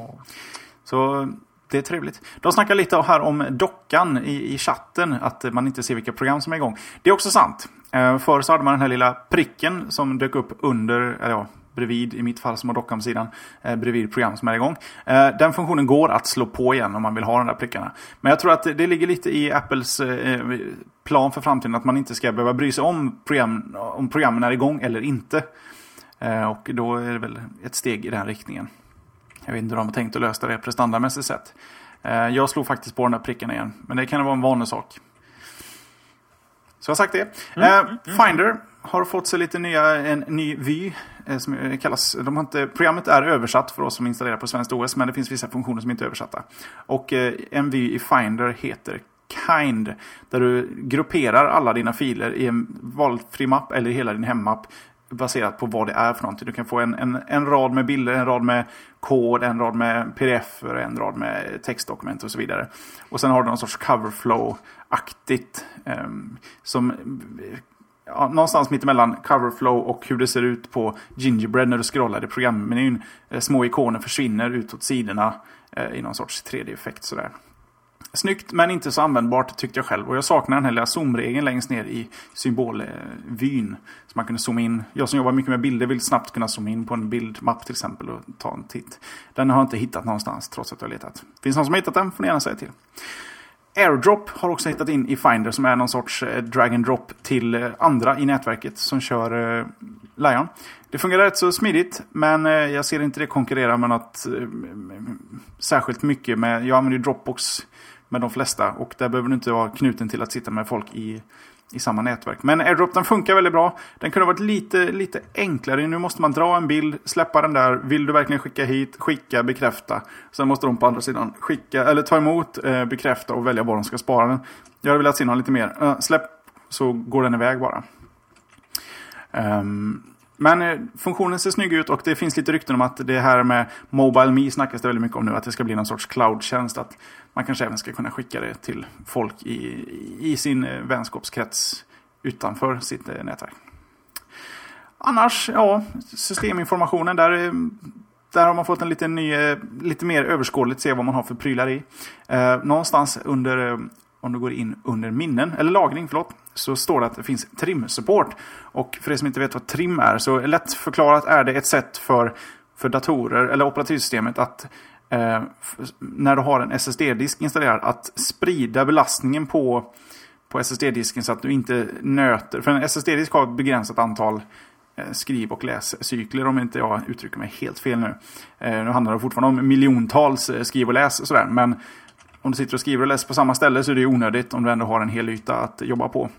B: Så det är trevligt. De snackar lite här om dockan i, i chatten, att man inte ser vilka program som är igång. Det är också sant. Eh, förr så hade man den här lilla pricken som dök upp under, eller ja, bredvid, i mitt fall som har dockan på sidan, eh, bredvid program som är igång. Eh, den funktionen går att slå på igen om man vill ha de där prickarna. Men jag tror att det, ligger lite i Apples eh, plan för framtiden att man inte ska behöva bry sig om, program, om programmen är igång eller inte. Eh, och då är det väl ett steg i den riktningen. Jag vet inte hur de har tänkt att lösa det prestandamässigt sett. Eh, jag slog faktiskt på den där prickarna igen, men det kan vara en vanlig sak. Så jag har sagt det. Eh, Finder har fått sig lite nya, en ny vy. Eh, som eh, kallas, de har inte, programmet är översatt för oss som installerar på svenskt OS, men det finns vissa funktioner som inte är översatta. Och eh, en vy i Finder heter Kind. Där du grupperar alla dina filer i en valfri mapp eller i hela din hemmapp. Baserat på vad det är för någonting. Du kan få en, en, en rad med bilder, en rad med kod, en rad med pdf, en rad med textdokument och så vidare. Och sen har du någon sorts coverflow-aktigt. Eh, som ja, någonstans mittemellan coverflow och hur det ser ut på Gingerbread när du scrollar i programmenyn. Eh, små ikoner försvinner utåt sidorna eh, i någon sorts 3D-effekt sådär. Snyggt men inte så användbart tyckte jag själv. Och jag saknar den här lilla zoomregeln längst ner i symbolvyn. Så man kunde zooma in. Jag som jobbar mycket med bilder vill snabbt kunna zooma in på en bildmapp till exempel och ta en titt. Den har jag inte hittat någonstans trots att jag har letat. Finns någon som har hittat den får ni gärna säga till. AirDrop har också hittat in i Finder som är någon sorts eh, drag and drop till eh, andra i nätverket som kör eh, Lion. Det fungerar rätt så smidigt men eh, jag ser inte det konkurrera med något särskilt mycket med. Jag använder ju Dropbox med de flesta och där behöver du inte vara knuten till att sitta med folk i i samma nätverk. Men AirDrop den funkar väldigt bra. Den kunde varit lite, lite enklare. Nu måste man dra en bild, släppa den där. Vill du verkligen skicka hit? Skicka, bekräfta. Sen måste de på andra sidan skicka, eller ta emot, eh, bekräfta och välja var de ska spara den. Jag hade velat se någon lite mer. Eh, släpp så går den iväg bara. Um, men eh, funktionen ser snygg ut och det finns lite rykten om att det här med Mobile Me snackas det väldigt mycket om nu. Att det ska bli någon sorts cloud-tjänst. Att man kanske även ska kunna skicka det till folk i, i sin eh, vänskapskrets utanför sitt eh, nätverk. Annars, ja, systeminformationen där, eh, där har man fått en lite, ny, lite mer överskådligt se vad man har för prylar i. Eh, någonstans under om du går in under minnen, eller lagring, förlåt, så står det att det finns trim-support. Och för er som inte vet vad trim är, så lätt förklarat är det ett sätt för, för datorer, eller operativsystemet, att eh, när du har en SSD-disk installerad, att sprida belastningen på, på SSD-disken så att du inte nöter. För en SSD-disk har ett begränsat antal eh, skriv och läscykler om inte jag uttrycker mig helt fel nu. Eh, nu handlar det fortfarande om miljontals eh, skriv och läs och sådär. Men om du sitter och skriver och läser på samma ställe så är det ju onödigt om du ändå har en hel yta att jobba på.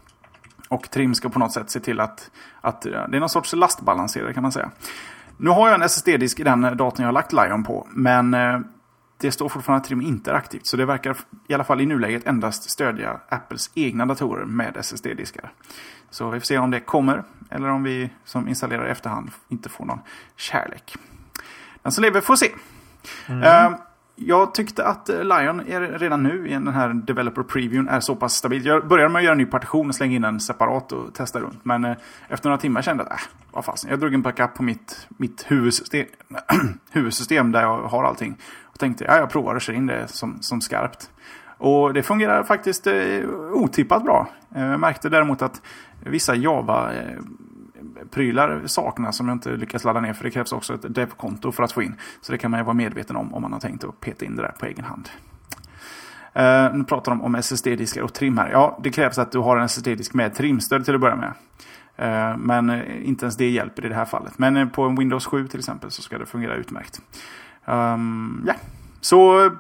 B: Och Trim ska på något sätt se till att, att det är någon sorts lastbalanserare kan man säga. Nu har jag en SSD-disk i den datorn jag har lagt Lion på. Men eh, det står fortfarande att Trim inte är aktivt. Så det verkar i alla fall i nuläget endast stödja Apples egna datorer med SSD-diskar. Så vi får se om det kommer. Eller om vi som installerar i efterhand inte får någon kärlek. Den som lever får se. Mm. Uh, jag tyckte att eh, Lion är redan nu i den här Developer Previewn är så pass stabil. Jag började med att göra en ny partition och slänga in den separat och testa runt. Men eh, efter några timmar kände jag att, äh, vad fasen. Jag drog en backup på mitt, mitt huvudsystem, *clears throat* huvudsystem där jag har allting. Och tänkte, ja jag provar och kör in det som, som skarpt. Och det fungerar faktiskt eh, otippat bra. Eh, jag märkte däremot att vissa Java eh, prylar saknas som jag inte lyckas ladda ner. För det krävs också ett dev-konto för att få in. Så det kan man ju vara medveten om om man har tänkt att peta in det där på egen hand. Uh, nu pratar de om SSD-diskar och trim här. Ja, det krävs att du har en SSD-disk med trimstöd till att börja med. Uh, men eh, inte ens det hjälper i det här fallet. Men på en Windows 7 till exempel så ska det fungera utmärkt. Ehm, um, yeah. så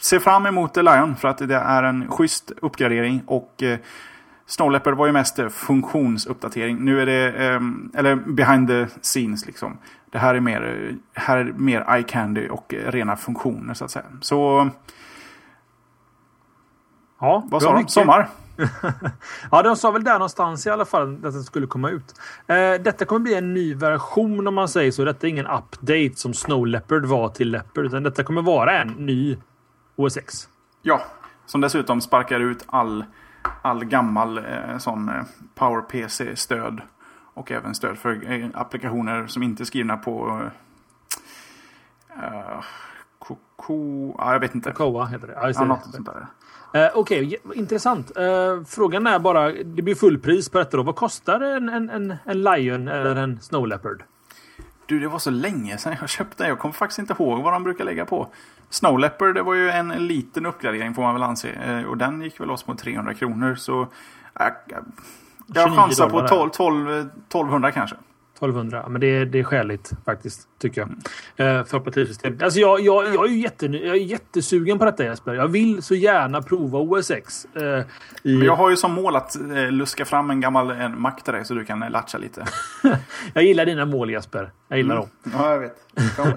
B: se fram emot Lion för att det är en schysst uppgradering och Snow Leopard var ju mest funktionsuppdatering. Nu är det, ehm, eller behind the scenes liksom. Det här är mer, här är mer eye candy och rena funktioner så att säga. Så...
C: Ja,
B: vad sa de? Sommar? *laughs*
C: ja, de sa väl där någonstans i alla fall att den skulle komma ut. Eh, detta kommer bli en ny version om man säger så. Detta är ingen update som Snow Leopard var till Leopard. Utan detta kommer vara en ny OS X.
B: Ja, som dessutom sparkar ut all all gammal eh, sån eh, PowerPC-stöd. Och även stöd för eh, applikationer som inte är skrivna på uh, Coco... Ja, jag vet inte.
C: Cocoa heter det.
B: Ja, där.
C: Uh, Okej, okay. intressant. Uh, frågan är bara, det blir fullpris på detta då. Vad kostar en, en, en, en Lion eller en Snow Leopard?
B: Du, det var så länge sedan jag köpte den. Jag kommer faktiskt inte ihåg vad de brukar lägga på. Snow Leopard, det var ju en liten uppgradering får man väl anse. Eh, och den gick väl loss på 300 kronor. Så äh, jag chansar på 12, 12, 1200 kanske.
C: 1200, men det är, det är skäligt faktiskt, tycker jag. Mm. för operativsystem. Alltså jag, jag, jag, är jätte, jag är jättesugen på detta Jesper. Jag vill så gärna prova OS X. Eh,
B: i... Jag har ju som mål att eh, luska fram en gammal en Mac till dig så du kan eh, latcha lite. *laughs*
C: jag gillar dina mål Jesper. Jag gillar mm.
B: dem. Ja, jag vet.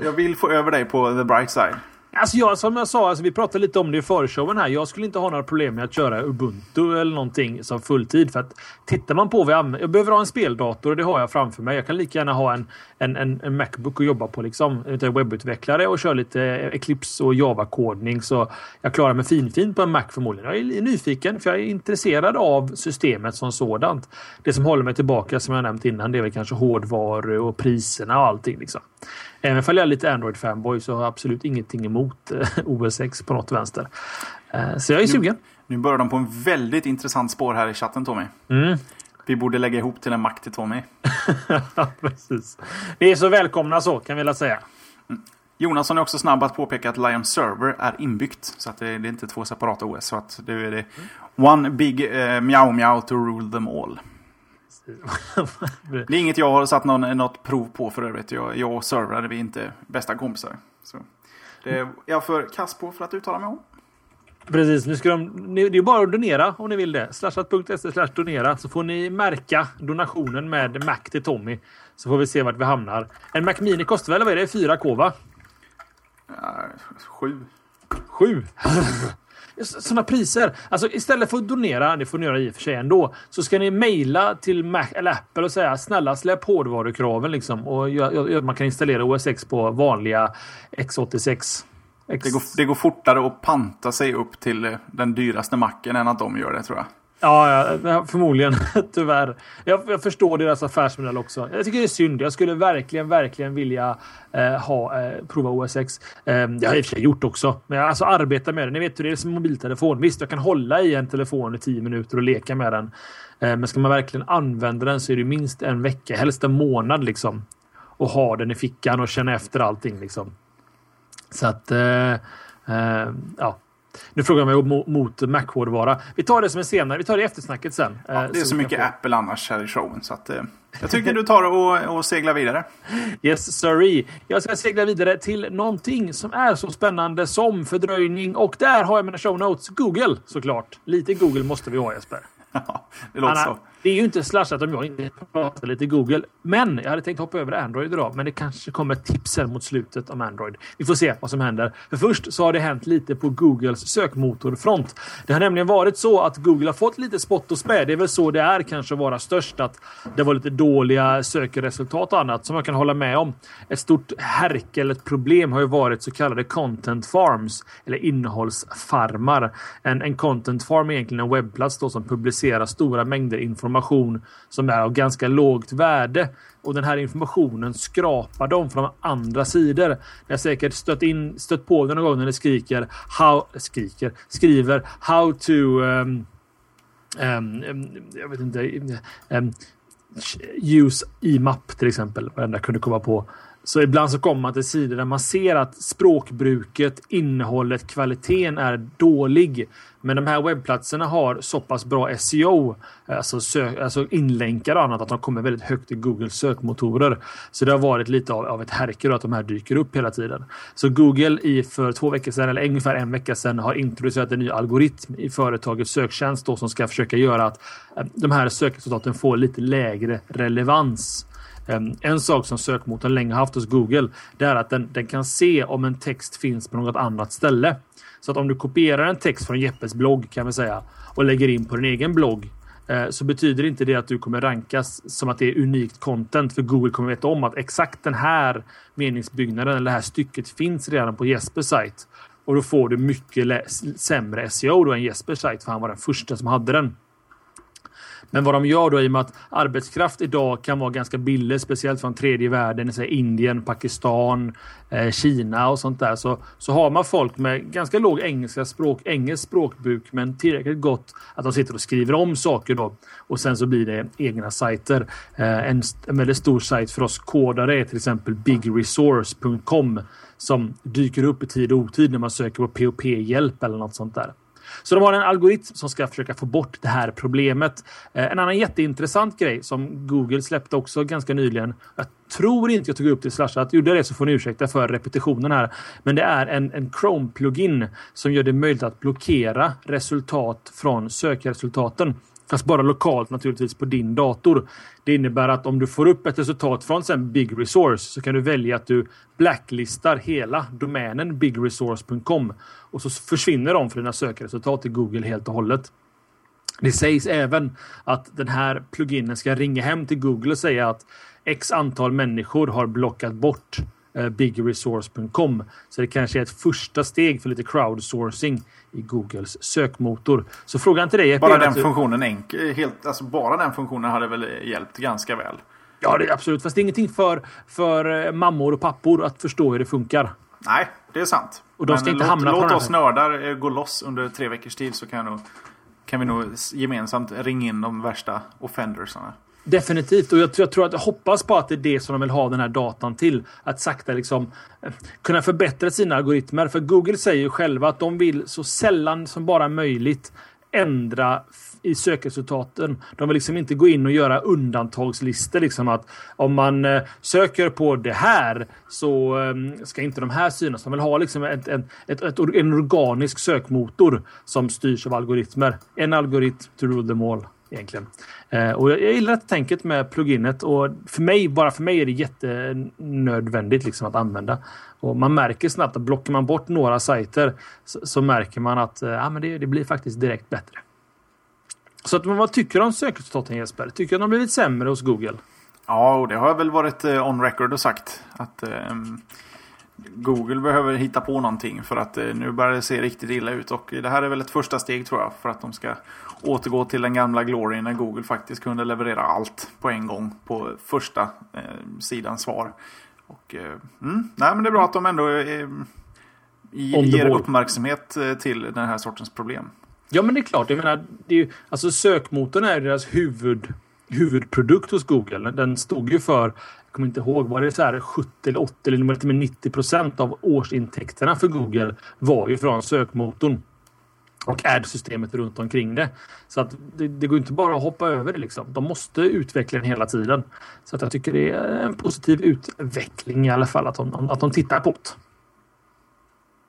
B: Jag vill få över dig på the bright side.
C: Alltså jag, som jag sa, alltså vi pratade lite om det i förshowen här. Jag skulle inte ha några problem med att köra Ubuntu eller någonting som fulltid. För att tittar man på vad jag använder. Jag behöver ha en speldator och det har jag framför mig. Jag kan lika gärna ha en, en, en, en Macbook att jobba på. Liksom. Jag är webbutvecklare och kör lite Eclipse och Java-kodning. Så jag klarar mig finfint på en Mac förmodligen. Jag är nyfiken för jag är intresserad av systemet som sådant. Det som håller mig tillbaka som jag nämnt innan det är väl kanske hårdvaru och priserna och allting. Liksom. Även om jag är lite Android-fanboy så har jag absolut ingenting emot eh, OS X på något vänster. Eh, så jag är sugen.
B: Nu börjar de på en väldigt intressant spår här i chatten Tommy.
C: Mm.
B: Vi borde lägga ihop till en Mac till Tommy. *laughs*
C: Precis. Vi är så välkomna så kan vi väl säga.
B: Mm. Jonasson är också snabb att påpeka att Lion Server är inbyggt. Så att det, är inte två separata OS. Så att det är det one big uh, meow meow to rule them all. *laughs* det är inget jag har satt någon, något prov på för övrigt. Jag, jag och servrade vi inte bästa kompisar. Så det är jag för kass på för att uttala mig om.
C: Precis, nu ska de, det är bara att donera om ni vill det. Slashat.se slash donera så får ni märka donationen med Mac till Tommy. Så får vi se vart vi hamnar. En Mac Mini kostar väl, vad är det, 4K va?
B: Sju.
C: Sju? *laughs* sådana priser. Alltså istället för att donera, det får ni göra i och för sig ändå, så ska ni mejla till Mac, eller Apple och säga snälla släpp hårdvarukraven liksom. Och man kan installera OS X på vanliga X86.
B: X... Det, går, det går fortare att panta sig upp till eh, den dyraste macken än att de gör det tror jag.
C: Ja, ja förmodligen. *laughs* Tyvärr. Jag, jag, förstår deras affärsmodell också. Jag tycker det är synd. Jag skulle verkligen, verkligen vilja eh, ha, eh, prova OSX. Eh, det har jag i och för sig gjort också. Men jag alltså, arbetar med det. Ni vet hur det är som mobiltelefon. Visst, jag kan hålla i en telefon i tio minuter och leka med den. Eh, men ska man verkligen använda den så är det minst en vecka, helst en månad liksom. Och ha den i fickan och känna efter allting liksom. Så att, eh, eh, ja. Nu frågar jag mig mot Mac-hårdvara. Vi tar det som en senare. Vi tar det i eftersnacket sen.
B: Ja, det är så, så mycket Apple annars här i showen. Så att, eh, jag tycker du tar och, och seglar vidare.
C: Yes, sorry. Jag ska segla vidare till någonting som är så spännande som fördröjning. Och där har jag mina show notes. Google såklart. Lite Google måste vi ha Jesper. *laughs*
B: Ja, det låter Anna, så.
C: Det är ju inte slashat om jag inte pratar lite Google. Men jag hade tänkt hoppa över Android idag. Men det kanske kommer tips här mot slutet om Android. Vi får se vad som händer. För först så har det hänt lite på Googles sökmotorfront. Det har nämligen varit så att Google har fått lite spott och spä. Det är väl så det är kanske att vara störst. Att det var lite dåliga sökresultat och annat som jag kan hålla med om. Ett stort härke eller ett problem har ju varit så kallade content farms eller innehållsfarmar. En, en content farm är egentligen en webbplats då som publicerar stora mängder information information som är av ganska lågt värde. Och den här informationen skrapar de från andra sidor. Ni har säkert stött, in, stött på det någon gång när ni skriker, how, skriker, skriver how to um, um, jag vet inte, um, use IMAP till exempel. Vad enda kunde komma på. Så ibland så kommer man till sidor där man ser att språkbruket, innehållet, kvaliteten är dålig. Men de här webbplatserna har så pass bra SEO, eh, alltså, sök, alltså inlänkar och annat, att de kommer väldigt högt i Googles sökmotorer. Så det har varit lite av, av ett härke att de här dyker upp hela tiden. Så Google i för två veckor sedan, eller ungefär en vecka sedan, har introducerat en ny algoritm i företagets söktjänst då, som ska försöka göra att eh, de här sökresultaten får lite lägre relevans. En sak som sökmotorn länge haft hos Google det är att den, den kan se om en text finns på något annat ställe. Så att om du kopierar en text från Jeppes blogg kan vi säga och lägger in på din egen blogg eh, så betyder inte det att du kommer rankas som att det är unikt content för Google kommer veta om att exakt den här meningsbyggnaden eller det här stycket finns redan på Jespers sajt. Och då får du mycket sämre SEO då än Jespers sajt för han var den första som hade den. Men vad de gör då i och med att arbetskraft idag kan vara ganska billig, speciellt från tredje världen, säga Indien, Pakistan, eh, Kina och sånt där. Så, så har man folk med ganska låg engelska språk, engelsk språkbruk, men tillräckligt gott att de sitter och skriver om saker då. Och sen så blir det egna sajter. Eh, en, en väldigt stor sajt för oss kodare är till exempel bigresource.com som dyker upp i tid och otid när man söker på POP-hjälp eller något sånt där. Så de har en algoritm som ska försöka få bort det här problemet. Eh, en annan jätteintressant grej som Google släppte också ganska nyligen. Jag tror inte jag tog upp det i Slashat. Gjorde jag det så får ni ursäkta för repetitionen här. Men det är en, en Chrome-plugin som gör det möjligt att blockera resultat från sökresultaten. Fast bara lokalt naturligtvis på din dator. Det innebär att om du får upp ett resultat från sen Big Resource så kan du välja att du blacklistar hela domänen bigresource.com och så försvinner de för dina sökresultat i Google helt och hållet. Det sägs även att den här pluginen ska ringa hem till Google och säga att x antal människor har blockat bort eh, bigresource.com. Så det kanske är ett första steg för lite crowdsourcing i Googles sökmotor. Så frågan till dig.
B: Bara den funktionen enkel, helt, alltså bara den funktionen hade väl hjälpt ganska väl?
C: Ja, det är absolut. Fast det är ingenting för, för eh, mammor och pappor att förstå hur det funkar.
B: Nej, det är sant.
C: Och de ska Men inte
B: låt,
C: hamna
B: låt oss nördar eh, gå loss under tre veckors tid så kan, nog, kan vi nog gemensamt ringa in de värsta offendersarna.
C: Definitivt. Och jag, jag, tror att jag hoppas på att det är det som de vill ha den här datan till. Att sakta liksom eh, kunna förbättra sina algoritmer. För Google säger ju själva att de vill så sällan som bara möjligt ändra i sökresultaten. De vill liksom inte gå in och göra undantagslistor. Liksom att om man eh, söker på det här så eh, ska inte de här synas. De vill ha liksom ett, ett, ett, ett, en organisk sökmotor som styrs av algoritmer. En algoritm to rule them all egentligen. Eh, och jag, jag gillar det tänket med pluginet och för mig, bara för mig är det jättenödvändigt liksom att använda. Och man märker snabbt att blockar man bort några sajter så, så märker man att eh, ja, men det, det, blir faktiskt direkt bättre. Så att, vad tycker du om sökresultaten Jesper? Tycker du att de blivit sämre hos Google?
B: Ja, och det har jag väl varit eh, on record och sagt. Att eh, Google behöver hitta på någonting för att eh, nu börjar det se riktigt illa ut. Och det här är väl ett första steg tror jag för att de ska återgå till den gamla gloryn när Google faktiskt kunde leverera allt på en gång på första eh, sidans svar. Och, eh, mm, nej, men det är bra att de ändå eh, ger uppmärksamhet eh, till den här sortens problem.
C: Ja, men det är klart. Jag menar, det är ju, alltså sökmotorn är deras huvud, huvudprodukt hos Google. Den stod ju för, jag kommer inte ihåg, var det så här 70 eller 80 eller till 90 procent av årsintäkterna för Google var ju från sökmotorn och ad-systemet runt omkring det. Så att det, det, går inte bara att hoppa över det. Liksom. De måste utveckla den hela tiden. Så att jag tycker det är en positiv utveckling i alla fall att de, att de tittar på det.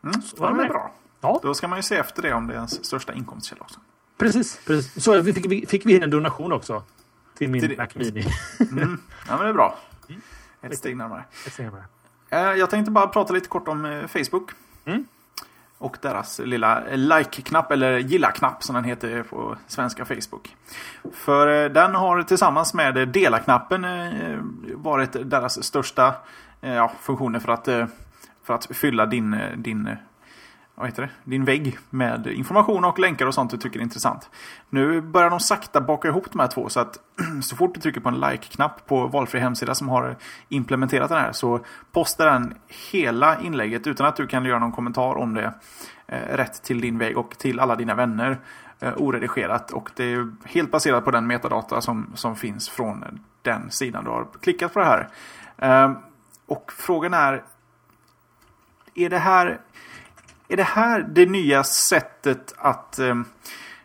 B: Mm, så det är bra. Ja. Då ska man ju se efter det om det är ens största inkomstkälla också.
C: Precis. precis. Så fick vi, fick vi en donation också. Till min till Mac Mini.
B: mm. Ja, men det är bra. Mm. Ett steg närmare.
C: Ett steg närmare.
B: Eh, jag tänkte bara prata lite kort om eh, Facebook. Mm och deras lilla like-knapp, eller gilla-knapp som den heter på svenska Facebook. För eh, den har tillsammans med dela-knappen eh, varit deras största eh, ja, funktioner för att, för att fylla din, din vad heter det? din vägg med information och länkar och sånt du tycker är intressant. Nu börjar de sakta baka ihop de här två så att *clears throat* så fort du trycker på en like-knapp på valfri hemsida som har implementerat den här så postar den hela inlägget utan att du kan göra någon kommentar om det eh, rätt till din vägg och till alla dina vänner eh, oredigerat. Och det är helt baserat på den metadata som, som finns från den sidan du har klickat på det här. Ehm, och frågan är är det här är det här det nya sättet att... Eh,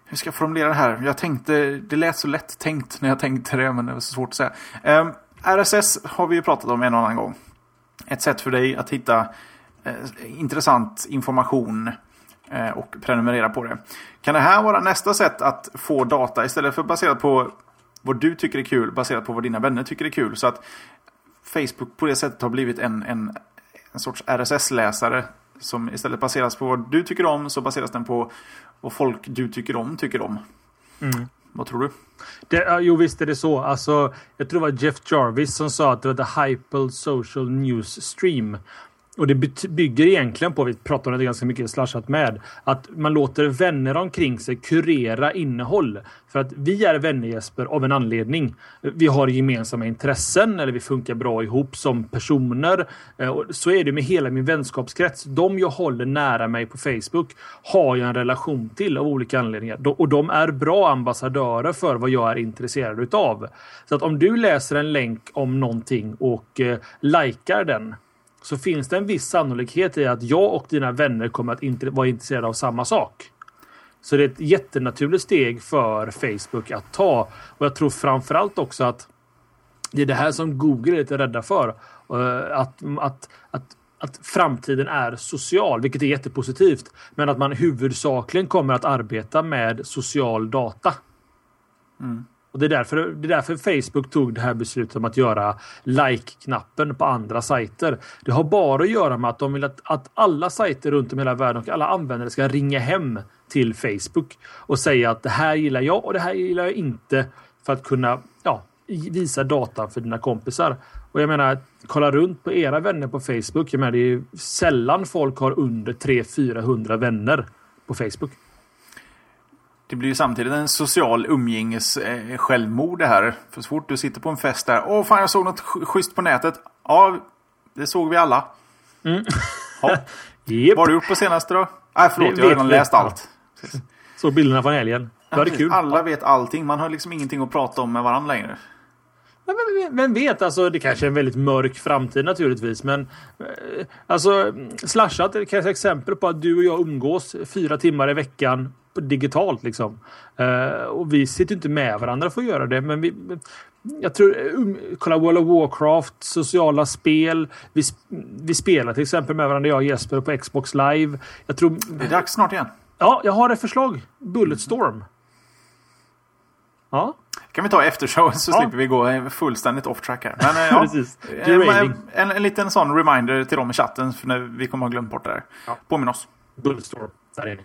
B: hur ska jag formulera det här? Jag tänkte... Det lät så lätt tänkt när jag tänkte det, men det var så svårt att säga. Eh, RSS har vi ju pratat om en och annan gång. Ett sätt för dig att hitta eh, intressant information eh, och prenumerera på det. Kan det här vara nästa sätt att få data istället för baserat på vad du tycker är kul, baserat på vad dina vänner tycker är kul. Så att Facebook på det sättet har blivit en, en, en sorts RSS-läsare som istället baseras på vad du tycker om så baseras den på vad folk du tycker om tycker om. Mm. Vad tror du?
C: Det, jo, visst är det så. Alltså, jag tror det var Jeff Jarvis som sa att det var The Hyper Social News Stream. Och det bygger egentligen på, vi pratar om det ganska mycket slashat med, att man låter vänner omkring sig kurera innehåll. För att vi är vänner Jesper av en anledning. Vi har gemensamma intressen eller vi funkar bra ihop som personer. Eh, så är det med hela min vänskapskrets. De jag håller nära mig på Facebook har jag en relation till av olika anledningar. Och de är bra ambassadörer för vad jag är intresserad utav. Så att om du läser en länk om någonting och eh, likar den så finns det en viss sannolikhet i att jag och dina vänner kommer att vara intresserade av samma sak. Så det är ett jättenaturligt steg för Facebook att ta. Och jag tror framförallt också att det är det här som Google är lite rädda för. Eh, att, att, att, att framtiden är social, vilket är jättepositivt. Men att man huvudsakligen kommer att arbeta med social data. Mm. Och det är, därför, det är därför Facebook tog det här beslutet om att göra like-knappen på andra sajter. Det har bara att göra med att de vill att, att alla sajter runt om i hela världen och alla användare ska ringa hem till Facebook och säga att det här gillar jag och det här gillar jag inte för att kunna ja, visa datan för dina kompisar. Och jag menar, kolla runt på era vänner på Facebook. Jag menar, det är sällan folk har under 300-400 vänner på Facebook.
B: Det blir ju samtidigt en social umgänges eh, självmord det här. För så fort du sitter på en fest där. Åh fan jag såg något schysst på nätet. Ja, det såg vi alla. Mm. *laughs* Ja. *laughs* yep. Vad har du gjort på senaste då? Nej förlåt, det jag har redan läst allt. *laughs*
C: Såg bilderna från helgen. Det var det kul.
B: Alla vet allting. Man har liksom ingenting att prata om med varandra längre.
C: Men, vem vet, alltså det kanske är en väldigt mörk framtid naturligtvis. Men eh, alltså slashat är kanske exempel på att du och jag umgås fyra timmar i veckan digitalt liksom. Uh, och vi sitter inte med varandra för att göra det. Men vi, jag tror, um, kolla World of Warcraft, sociala spel. Vi, vi spelar till exempel med varandra, jag och Jesper på Xbox live. Jag tror...
B: Det är dags snart igen.
C: Ja, jag har ett förslag. Bulletstorm.
B: Ja. Kan vi ta eftershow så ja. slipper vi gå fullständigt off track här. Men, eh, ja, *laughs*
C: Precis.
B: En, en, en, liten sån reminder till dem i chatten för när vi kommer ha glömt bort det där. Ja. Påminn oss.
C: Bulletstorm, där är ni.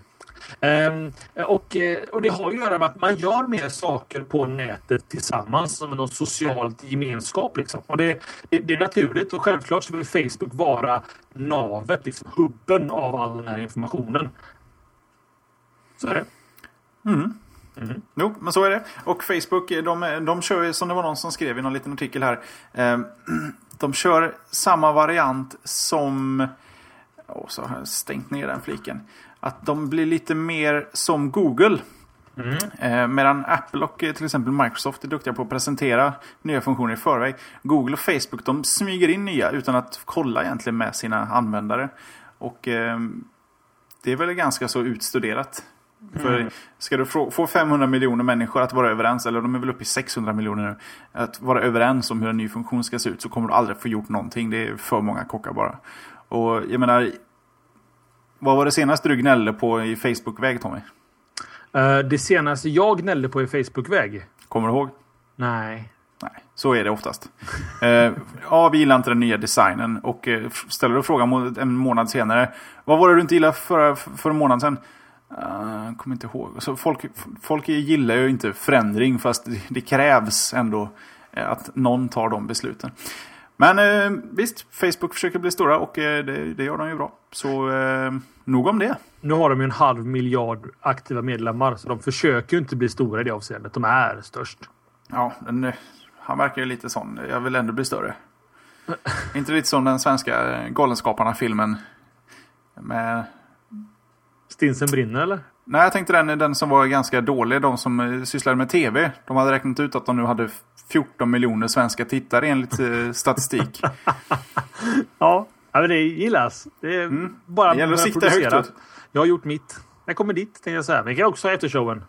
C: Um, och, eh, och det har att göra med att man gör mer saker på nätet tillsammans som någon socialt gemenskap. Liksom. Och det, det, det, är naturligt och självklart så vill Facebook vara navet, liksom, hubben av all den här informationen. Så är det.
B: Mm. Mm. Jo, men så är det. Och Facebook, de, de kör ju som det var någon som skrev i någon liten artikel här. Eh, *clears throat* de kör samma variant som... Åh, så har jag stängt ner den fliken. Att de blir lite mer som Google. Mm. Eh, medan Apple och till exempel Microsoft är duktiga på att presentera nya funktioner i förväg. Google och Facebook de smyger in nya utan att kolla egentligen med sina användare. Och eh, det är väl ganska så utstuderat. För mm. ska du få 500 miljoner människor att vara överens, eller de är väl uppe i 600 miljoner nu, att vara överens om hur en ny funktion ska se ut så kommer du aldrig få gjort någonting. Det är för många kockar bara. Och jag menar, vad var det senaste du gnällde på i Facebook-väg Tommy?
C: Uh, det senaste jag gnällde på i Facebook-väg?
B: Kommer du ihåg?
C: Nej.
B: Nej, så är det oftast. uh, *laughs* ja, vi gillar inte den nya designen. Och uh, ställer du frågan en månad senare. Vad var det du inte gillade för, för en månad sedan? Uh, kommer inte ihåg. Så folk, folk gillar ju inte förändring fast det, det krävs ändå att någon tar de besluten. Men eh, visst, Facebook försöker bli stora och eh, det, det, gör de ju bra. Så eh, nog om det.
C: Nu har de ju en halv miljard aktiva medlemmar så de försöker ju inte bli stora i det avseendet. De är störst.
B: Ja, men eh, han verkar ju lite sån. Jag vill ändå bli större. *laughs* inte lite som den svenska Galenskaparna-filmen. Med...
C: Stinsen brinner eller?
B: Nej, jag tänkte den, den som var ganska dålig. De som eh, sysslade med tv. De hade räknat ut att de nu hade 14 miljoner svenska tittare enligt eh, statistik. *laughs*
C: ja, men det gillas. Det är mm. bara
B: det gäller att sikta högt.
C: Jag har gjort mitt. Jag kommer dit, tänkte jag säga. Men vi kan också ha eftershowen.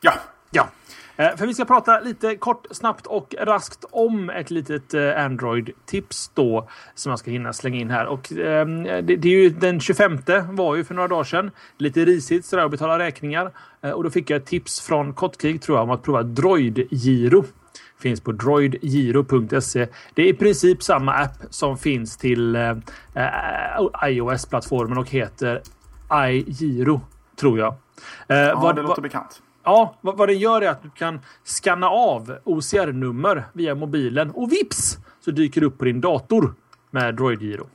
B: Ja.
C: Ja. Eh, för vi ska prata lite kort, snabbt och raskt om ett litet eh, Android-tips då som jag ska hinna slänga in här. Och eh, det, det, är ju den 25 var ju för några dagar sedan. Lite risigt sådär att betala räkningar. Eh, och då fick jag ett tips från Kottkrig tror jag om att prova Droid-giro. Finns på droidgiro.se. Det är i princip samma app som finns till eh, iOS-plattformen och heter iGiro tror jag.
B: Eh, ja, vad, det låter vad, bekant.
C: Ja, vad, vad den gör är att du kan skanna av OCR-nummer via mobilen och vips så dyker det upp på din dator med Droid-giro.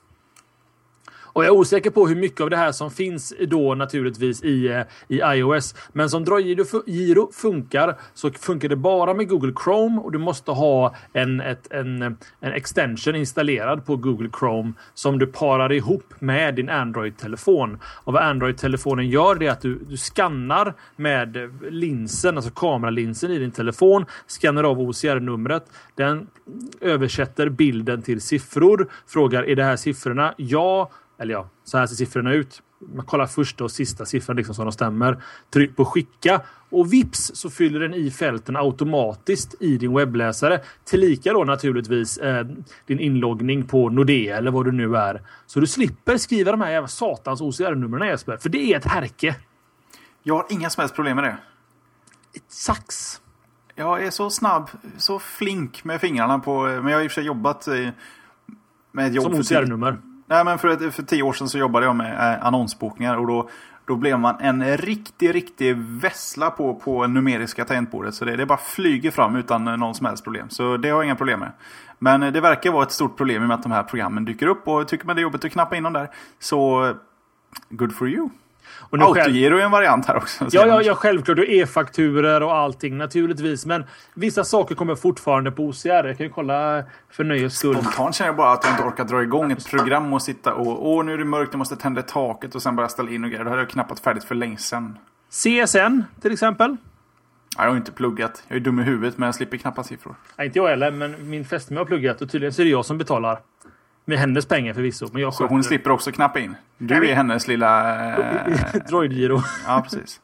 C: Och jag är osäker på hur mycket av det här som finns då naturligtvis i, eh, i iOS. Men som Droid-giro funkar så funkar det bara med Google Chrome och du måste ha en, ett, en, en extension installerad på Google Chrome som du parar ihop med din Android-telefon. Och vad Android-telefonen gör det är att du, du skannar med linsen, alltså kameralinsen i din telefon, skannar av OCR-numret. Den översätter bilden till siffror, frågar är det här siffrorna? Ja, eller ja, så här ser siffrorna ut. Man kollar första och sista siffran liksom så de stämmer. Tryck på skicka och vips så fyller den i fälten automatiskt i din webbläsare. Tillika då naturligtvis eh, din inloggning på Nordea eller vad du nu är. Så du slipper skriva de här jävla satans OCR-numren Jesper. För det är ett härke.
B: Jag har inga som helst problem med det.
C: Ett sax.
B: jag är så snabb, så flink med fingrarna på... Men jag har i och för sig jobbat i, med ett jobb...
C: Som OCR-nummer?
B: Nej, men för, ett, för tio år sedan så jobbade jag med eh, annonsbokningar och då, då blev man en riktig, riktig vessla på, på numeriska tangentbordet. Så det, det bara flyger fram utan eh, någon som helst problem. Så det har jag inga problem med. Men eh, det verkar vara ett stort problem i och med att de här programmen dyker upp. Och tycker man det är jobbigt att knappa in dem där så good for you. Och Autogiro är en variant här också.
C: Ja, ja, ja självklart. Och e-fakturer och allting naturligtvis. Men vissa saker kommer fortfarande på OCR. Jag kan ju kolla för nöjes skull.
B: Spontant känner jag bara att jag inte orkar dra igång ett program och sitta och åh, nu är det mörkt, jag måste tända taket och sen börja ställa in och grejer. Då hade jag knappat färdigt för länge sedan.
C: CSN till exempel.
B: Jag har inte pluggat. Jag är dum i huvudet men jag slipper knappa siffror.
C: Nej, inte jag heller, men min fästmö har pluggat och tydligen så är det jag som betalar. Med hennes pengar förvisso. Men jag
B: så hon slipper också knappa in? Du är hennes lilla... *laughs*
C: Eh... Droidgiro.
B: Ja, precis.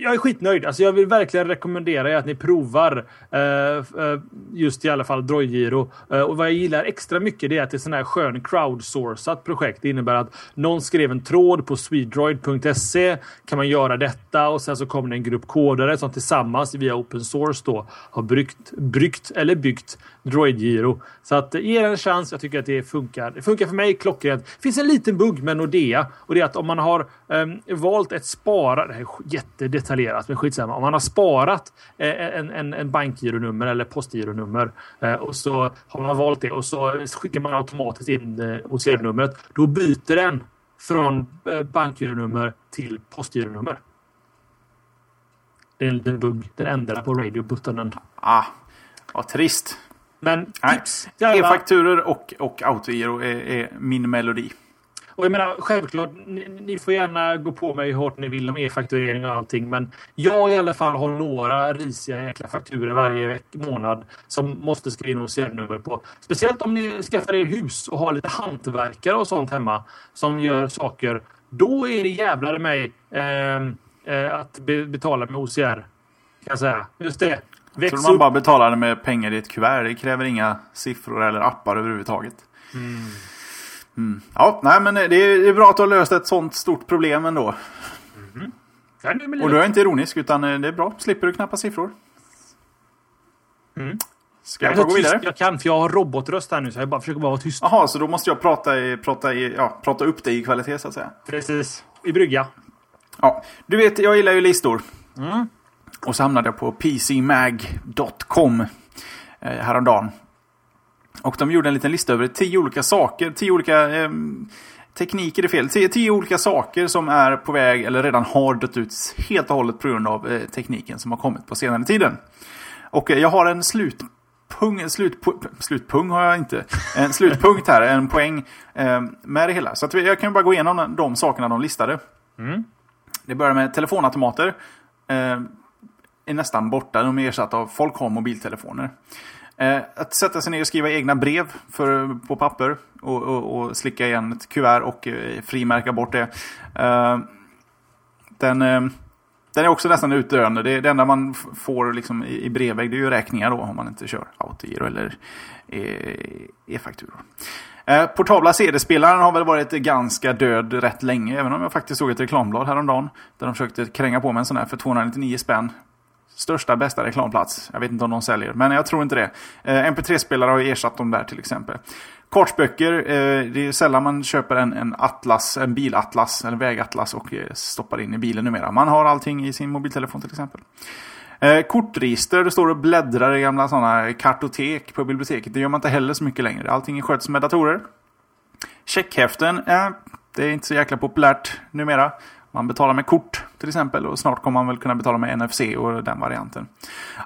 C: Jag är skitnöjd. Alltså jag vill verkligen rekommendera er att ni provar eh, eh, just i alla fall Droidgiro. Eh, och vad jag gillar extra mycket det är att det är sån här skön crowdsourcat projekt. Det innebär att någon skrev en tråd på swedroid.se. Kan man göra detta och sen så kommer det en grupp kodare som tillsammans via open source då har bryggt, bryggt eller byggt Droidgiro. Så att ge er en chans. Jag tycker att det funkar. Det funkar för mig klockrent. Det finns en liten bugg med Nordea och det är att om man har um, valt ett spara. Det här är jättedetaljerat, men skitsamma. Om man har sparat eh, en, en, en bankgironummer eller postgironummer eh, och så har man valt det och så skickar man automatiskt in eh, OCR-numret. Då byter den från bankgironummer till postgironummer. Det är en liten bugg. Den ändrar på radio-buttonen.
B: Ah, vad trist.
C: Men
B: tips! E-fakturor och, och autogiro är, är min melodi.
C: Och jag menar självklart, ni, ni, får gärna gå på mig hur hårt ni vill om e-fakturering och allting. Men jag i alla fall har några risiga jäkla fakturer varje månad som måste skriva in OCR-nummer på. Speciellt om ni skaffar er hus och har lite hantverkare och sånt hemma som gör saker. Då är det jävlar mig eh, eh, att be, betala med OCR. Kan jag säga. Just det.
B: Väx tror man bara betalar med pengar i ett kuvert. Det kräver inga siffror eller appar överhuvudtaget. Mm. Mm. Ja, nej men det är, bra att du har löst ett sånt stort problem ändå. Mm. Ja, och du är inte ironisk utan eh, det är bra. Slipper du knappa siffror.
C: Mm. Ska jag, jag gå vidare? Jag kan för jag har robotröst här nu så jag bara försöker bara vara tyst.
B: Jaha, så då måste jag prata, i, prata, i, ja, prata upp dig i kvalitet så att säga.
C: Precis. I brygga.
B: Ja, du vet jag gillar ju listor. Mm. Och så hamnade jag på pcmag.com eh, häromdagen. Och de gjorde en liten lista över tio olika saker, tio olika eh, tekniker är fel, tio, tio, olika saker som är på väg eller redan har dött ut helt och hållet på grund av eh, tekniken som har kommit på senare tiden. Och eh, jag har en slutpung, slutpung, slutpung har jag inte, en slutpunkt här, en poäng eh, med det hela. Så att jag kan bara gå igenom de sakerna de listade. Mm. Det börjar med telefonautomater. Eh, är nästan borta, de är ersatta av folk har mobiltelefoner. Eh, att sätta sig ner och skriva egna brev för, på papper och, och, och slicka igen ett kuvert och eh, frimärka bort det. Eh, den, eh, den är också nästan utdöende. Det, det enda man får liksom i, i brevväg det är ju räkningar då om man inte kör autogiro eller eh, e-fakturor. Eh, portabla CD-spelaren har väl varit ganska död rätt länge. Även om jag faktiskt såg ett reklamblad häromdagen. Där de försökte kränga på mig en sån här för 299 spänn största, bästa reklamplats. Jag vet inte om de säljer, men jag tror inte det. Eh, MP3-spelare har ju ersatt dem där till exempel. Kortböcker, eh, det är sällan man köper en, en atlas, en bilatlas eller vägatlas och eh, stoppar in i bilen numera. Man har allting i sin mobiltelefon till exempel. Eh, kortregister, det står och bläddrar i gamla sådana kartotek på biblioteket. Det gör man inte heller så mycket längre. Allting sköts med datorer. Checkhäften, eh, det är inte så jäkla populärt numera. Man betalar med kort till exempel och snart kommer man väl kunna betala med NFC och den varianten.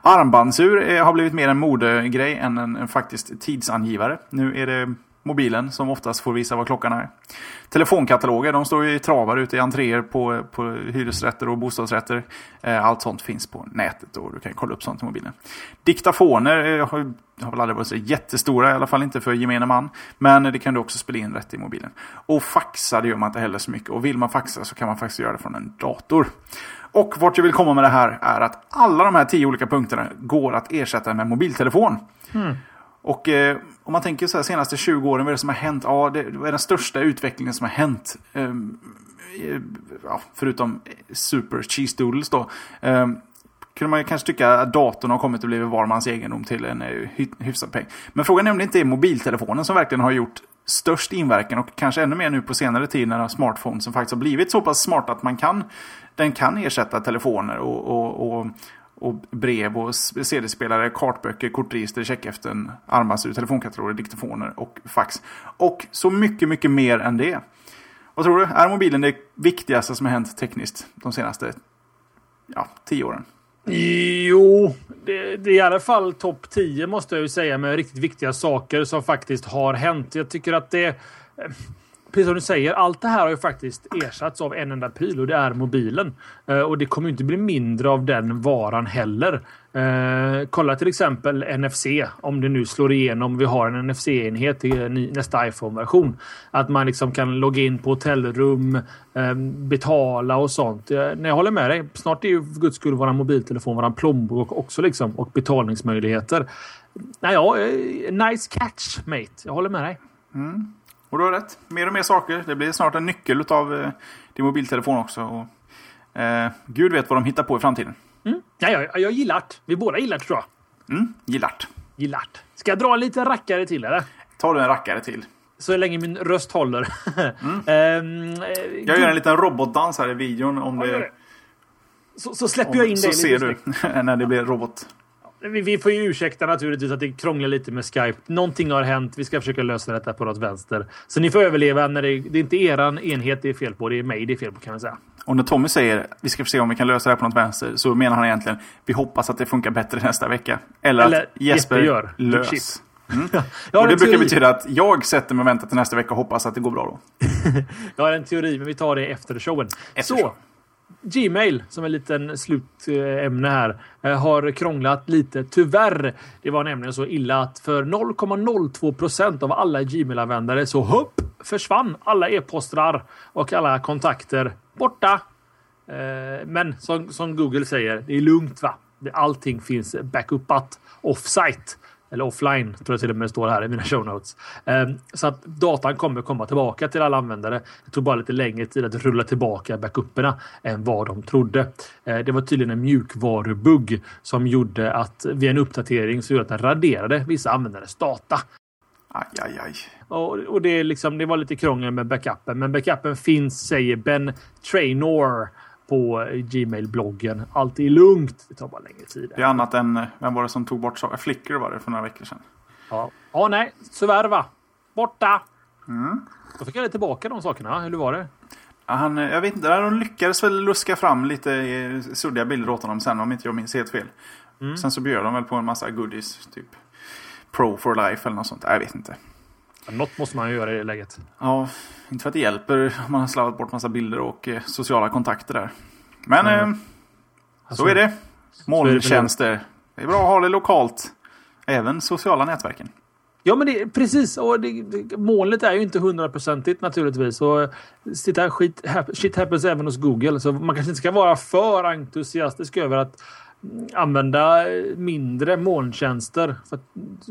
B: Armbandsur eh, har blivit mer en modegrej än en, en faktiskt tidsangivare. Nu är det mobilen som oftast får visa vad klockan är. Telefonkataloger, de står ju i travar ute i entréer på, på hyresrätter och bostadsrätter. Eh, allt sånt finns på nätet och du kan kolla upp sånt i mobilen. Diktafoner eh, har, har väl aldrig varit så jättestora, i alla fall inte för gemene man. Men det kan du också spela in rätt i mobilen. Och faxa, det gör man inte heller så mycket. Och vill man faxa så kan man faktiskt göra det från en dator. Och vart jag vill komma med det här är att alla de här tio olika punkterna går att ersätta med mobiltelefon. Mm. Och eh, om man tänker så här senaste 20 åren, vad är det som har hänt? Ja, det, är den största utvecklingen som har hänt. Ehm, eh, ja, förutom Super Cheese Doodles då. Eh, kunde man kanske tycka att datorn har kommit att bli var mans egendom till en eh, hyfsad peng. Men frågan är om det inte är mobiltelefonen som verkligen har gjort störst inverkan och kanske ännu mer nu på senare tid när smartphones som faktiskt har blivit så pass smarta att man kan, den kan ersätta telefoner och, och, och, och brev och CD-spelare, kartböcker, kortregister, checkhäften, armbandsur, telefonkataloger, diktafoner och fax. Och så mycket, mycket mer än det. Vad tror du? Är mobilen det viktigaste som har hänt tekniskt de senaste ja, tio åren?
C: Jo, det, det, är i alla fall topp 10 måste jag ju säga med riktigt viktiga saker som faktiskt har hänt. Jag tycker att det eh, precis som du säger, allt det här har ju faktiskt ersatts av en enda pryl och det är mobilen. Eh, och det kommer inte bli mindre av den varan heller. Eh, kolla till exempel NFC. Om det nu slår igenom. Vi har en NFC-enhet i eh, nästa iPhone-version. Att man liksom kan logga in på hotellrum, eh, betala och sånt. Eh, nej, jag håller med dig. Snart är ju för guds skull våran mobiltelefon, våran plånbok också liksom och betalningsmöjligheter. Nej, ja, eh, nice catch mate. Jag håller med dig.
B: Mm. Och du har rätt. Mer och mer saker. Det blir snart en nyckel av eh, din mobiltelefon också. Och, eh, Gud vet vad de hittar på i framtiden.
C: Mm. Ja, jag, jag gillar det. Vi båda gillar det tror
B: jag. Mm, gillar
C: Gillar Ska jag dra en liten rackare till eller?
B: Ta du en rackare till.
C: Så länge min röst håller. *laughs*
B: mm. um, jag gör en liten robotdans här i videon. Om det...
C: Så, så släpper om, jag in dig
B: Så ser du *laughs* när det blir robot.
C: Vi, vi, får ju ursäkta naturligtvis att det krånglar lite med Skype. Någonting har hänt. Vi ska försöka lösa detta på något vänster. Så ni får överleva. när Det, det är inte eran enhet det är fel på. Det är mig det är fel på kan man säga.
B: Och när Tommy säger vi ska se om vi kan lösa det här på något vänster så menar han egentligen vi hoppas att det funkar bättre nästa vecka. Eller, Eller att Jesper, Jesper gör. lös. Mm. *laughs* och det brukar betyda att jag sätter mig och väntar till nästa vecka och hoppas att det går bra då. *laughs*
C: jag har en teori, men vi tar det efter showen. Efter så, Gmail, som är en liten slutämne här, eh, har krånglat lite. Tyvärr. Det var nämligen så illa att för 0,02 procent av alla Gmail-användare så hopp försvann alla e-postrar och alla kontakter borta. Eh, men som, som Google säger, det är lugnt va? Allting finns backupat offsite. Eller offline, tror jag till och med står här i mina show notes. Ehm, så att datan kommer komma tillbaka till alla användare. Det tog bara lite längre tid att rulla tillbaka backuperna än vad de trodde. Ehm, det var tydligen en mjukvarubugg som gjorde att vid en uppdatering så gjorde att den raderade vissa användares data.
B: Aj, aj, aj.
C: Och, och det, liksom, det var lite krångel med backupen, men backupen finns, säger Ben Trainor på Gmail-bloggen. Allt är lugnt. Det tar bara längre tid.
B: Det är annat än, vem var det som tog bort saker? Flickr var det för några veckor sedan.
C: Ja, ja nej. Suverva. Borta. Mm. Då fick jag tillbaka de sakerna. Hur var det?
B: Han, jag vet inte, de lyckades väl luska fram lite eh, suddiga bilder åt honom sen om inte jag minns helt fel. Mm. Sen så bjöd de väl på en massa goodies. Typ Pro for life eller något sånt. Jag vet inte.
C: Något måste man ju göra i det läget.
B: Ja, inte för att det hjälper om man har slarvat bort massa bilder och eh, sociala kontakter där. Men mm. eh, alltså, så är det. Molntjänster. Det är bra att ha det lokalt. Även sociala nätverken.
C: Ja, men det, precis. Och det, det, målet är ju inte hundraprocentigt naturligtvis. Och sitta, skit, shit happens även hos Google. Så man kanske inte ska vara för entusiastisk över att använda mindre molntjänster. För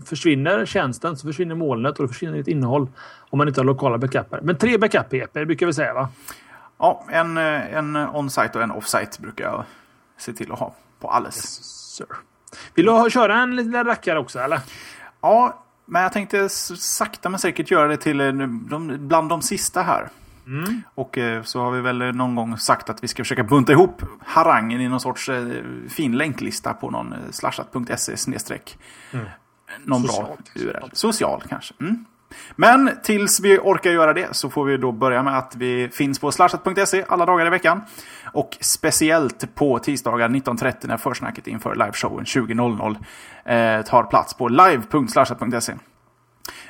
C: försvinner tjänsten så försvinner molnet och då försvinner ett innehåll om man inte har lokala backuper. Men tre backup-EP brukar vi säga va?
B: Ja, en, en on-site och en off-site brukar jag se till att ha på alles. Yes.
C: Vill du köra en liten rackare också eller?
B: Ja, men jag tänkte sakta men säkert göra det till de, bland de sista här. Mm. Och eh, så har vi väl någon gång sagt att vi ska försöka bunta ihop harangen i någon sorts eh, fin länklista på någon eh, slashat.se snedstreck. Mm. Någon Social, bra URL. Social kanske. Mm. Men tills vi orkar göra det så får vi då börja med att vi finns på slashat.se alla dagar i veckan. Och speciellt på tisdagar 19.30 när försnacket inför liveshowen 20.00 eh, tar plats på live.slashat.se.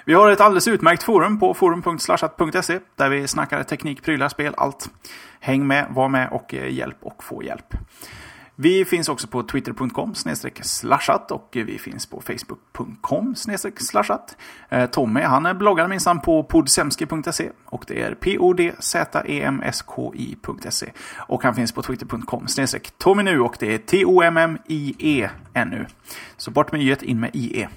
B: Vi har ett alldeles utmärkt forum på forum.slashat.se där vi snackar teknik, prylar, spel, allt. Häng med, var med och eh, hjälp och få hjälp. Vi finns också på twitter.com slashat och vi finns på facebook.com slashat. Eh, Tommy han bloggar minsann på podsemski.se och det är p-o-d-z-e-m-s-k-i.se och han finns på twitter.com Tommy nu och det är T-O-M-M-I-E ännu. Så bort med y in med IE.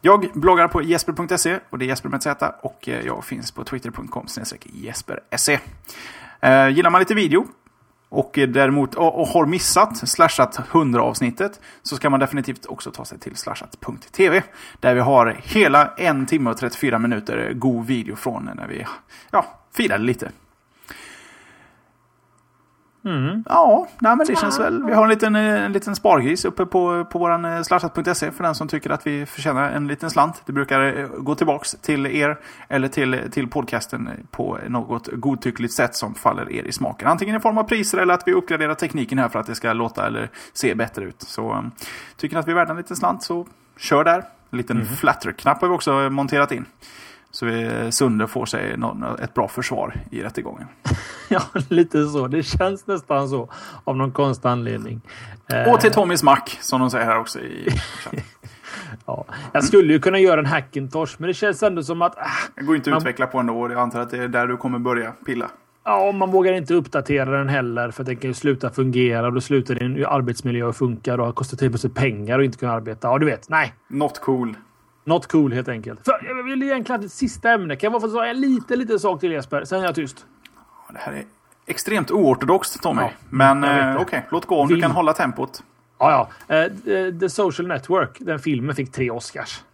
B: Jag bloggar på jesper.se och det är Jesper med Z och eh, jag finns på twitter.com jesper.se. Eh, gillar man lite video och däremot och, och har missat slashat 100 avsnittet så ska man definitivt också ta sig till slashat.tv. Där vi har hela en timme och 34 minuter god video från när vi ja, firade lite. Mm. Ja, nej, men det känns väl. Vi har en liten, eh, en liten spargris uppe på, på vår eh, slashat.se för den som tycker att vi förtjänar en liten slant. Det brukar eh, gå tillbaks till er eller till, till podcasten på något godtyckligt sätt som faller er i smaken. Antingen i form av priser eller att vi uppgraderar tekniken här för att det ska låta eller se bättre ut. Så tycker ni att vi är värda en liten slant så kör där. En liten mm. flatter-knapp har vi också monterat in. Så Sunde får sig ett bra försvar i rättegången. *laughs*
C: ja, lite så. Det känns nästan så. Av någon konstig anledning.
B: Och till Tommys mack, som de säger här också i *laughs*
C: Ja, jag skulle ju kunna göra en Hackintosh, men det känns ändå som att... Äh,
B: det går inte att man, utveckla på ändå. Jag antar att det är där du kommer börja pilla.
C: Ja, man vågar inte uppdatera den heller för att den kan ju sluta fungera. Och då slutar din arbetsmiljö att funka och kostar till på sig pengar och inte kunna arbeta. Ja, du vet. Nej.
B: Not cool.
C: Not cool helt enkelt. För jag vill egentligen ett sista ämne. Kan jag bara få säga en liten, liten sak till Jesper? Sen är jag tyst.
B: Det här är extremt oortodoxt Tommy. Ja, Men eh, okej, okay, låt gå om Film. du kan hålla tempot.
C: Ja, ja. Uh, The Social Network, den filmen fick tre Oscars.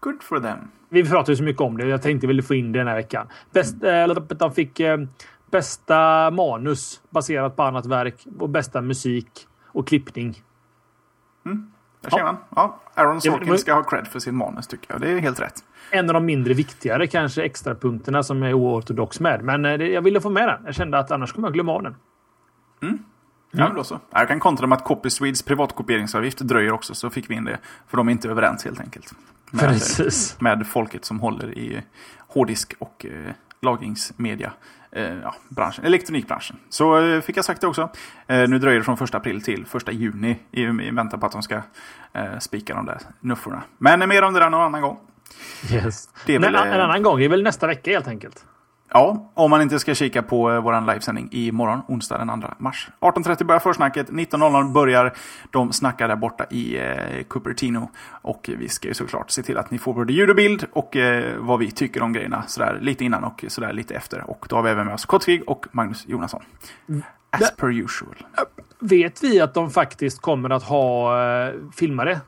B: Good for them.
C: Vi pratade så mycket om det. Jag tänkte väl få in det den här veckan. Bäst, uh, de fick uh, bästa manus baserat på annat verk och bästa musik och klippning.
B: Mm. Där ser man. Ja, Aaron Sorkin ska ha cred för sin manus tycker jag. Det är helt rätt.
C: En av de mindre viktigare kanske extra punkterna som är oortodox med. Men eh, jag ville få med den. Jag kände att annars kommer jag glömma av den.
B: Mm. Ja, mm. då så. Jag kan kontra med att Copyswedes privatkopieringsavgift dröjer också, så fick vi in det. För de är inte överens helt enkelt.
C: Med, Precis.
B: med folket som håller i hårddisk och eh, lagringsmedia eh, ja, branschen, elektronikbranschen. Så eh, fick jag sagt det också. Eh, nu dröjer det från 1 april till 1 juni i, i väntan på att de ska spika de där nufforna. Men mer om det där någon annan gång.
C: Yes. Det väl, en, en annan gång, det är väl nästa vecka helt enkelt.
B: Ja, om man inte ska kika på eh, vår livesändning imorgon, onsdag den 2 mars. 18.30 börjar försnacket, 19.00 börjar de snacka där borta i eh, Cupertino. Och vi ska ju såklart se till att ni får både ljud och bild och eh, vad vi tycker om grejerna sådär lite innan och sådär lite efter. Och då har vi även med oss Kottvig och Magnus Jonasson. As per usual.
C: Vet vi att de faktiskt kommer att ha eh, filmare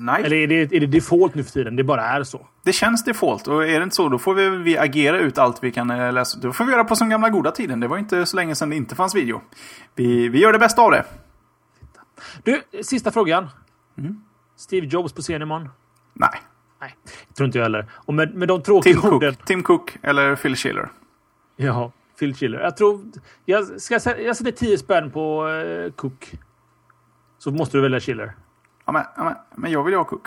B: Nej.
C: Eller är det, är det default nu för tiden? Det bara är så?
B: Det känns default och är det inte så då får vi, vi agera ut allt vi kan eh, läsa. Då får vi göra på som gamla goda tiden. Det var inte så länge sedan det inte fanns video. Vi, vi gör det bästa av det.
C: Du, sista frågan. Mm. Steve Jobs på scen imorgon?
B: Nej.
C: Nej, tror inte jag heller. Och med, med de tråkiga
B: Tim orden... Cook. Tim Cook eller Phil Schiller.
C: Ja, Phil Schiller. Jag tror... Jag, ska, jag sätter 10 spänn på uh, Cook. Så måste du välja Schiller.
B: Ja, men, ja, men, men jag vill ju ha Cook.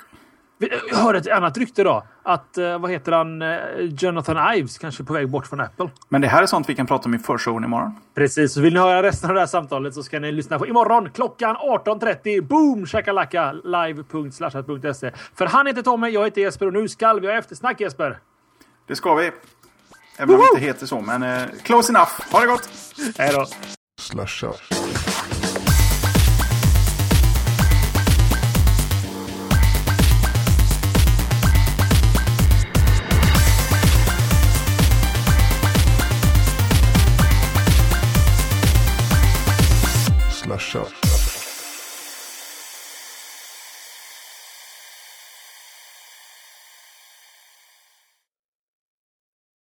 C: Jag hörde ett annat rykte då. Att, eh, vad heter han, eh, Jonathan Ives kanske är på väg bort från Apple.
B: Men det här är sånt vi kan prata om i förshowen imorgon.
C: Precis, så vill ni höra resten av det här samtalet så ska ni lyssna på imorgon klockan 18.30. Boom shakalaka live.slashat.se. För han heter Tommy, jag heter Jesper och nu ska vi ha eftersnack Jesper.
B: Det ska vi. Även om vi inte heter så, men eh, close enough. Ha det gott!
C: Hej då!
A: Slasha. show.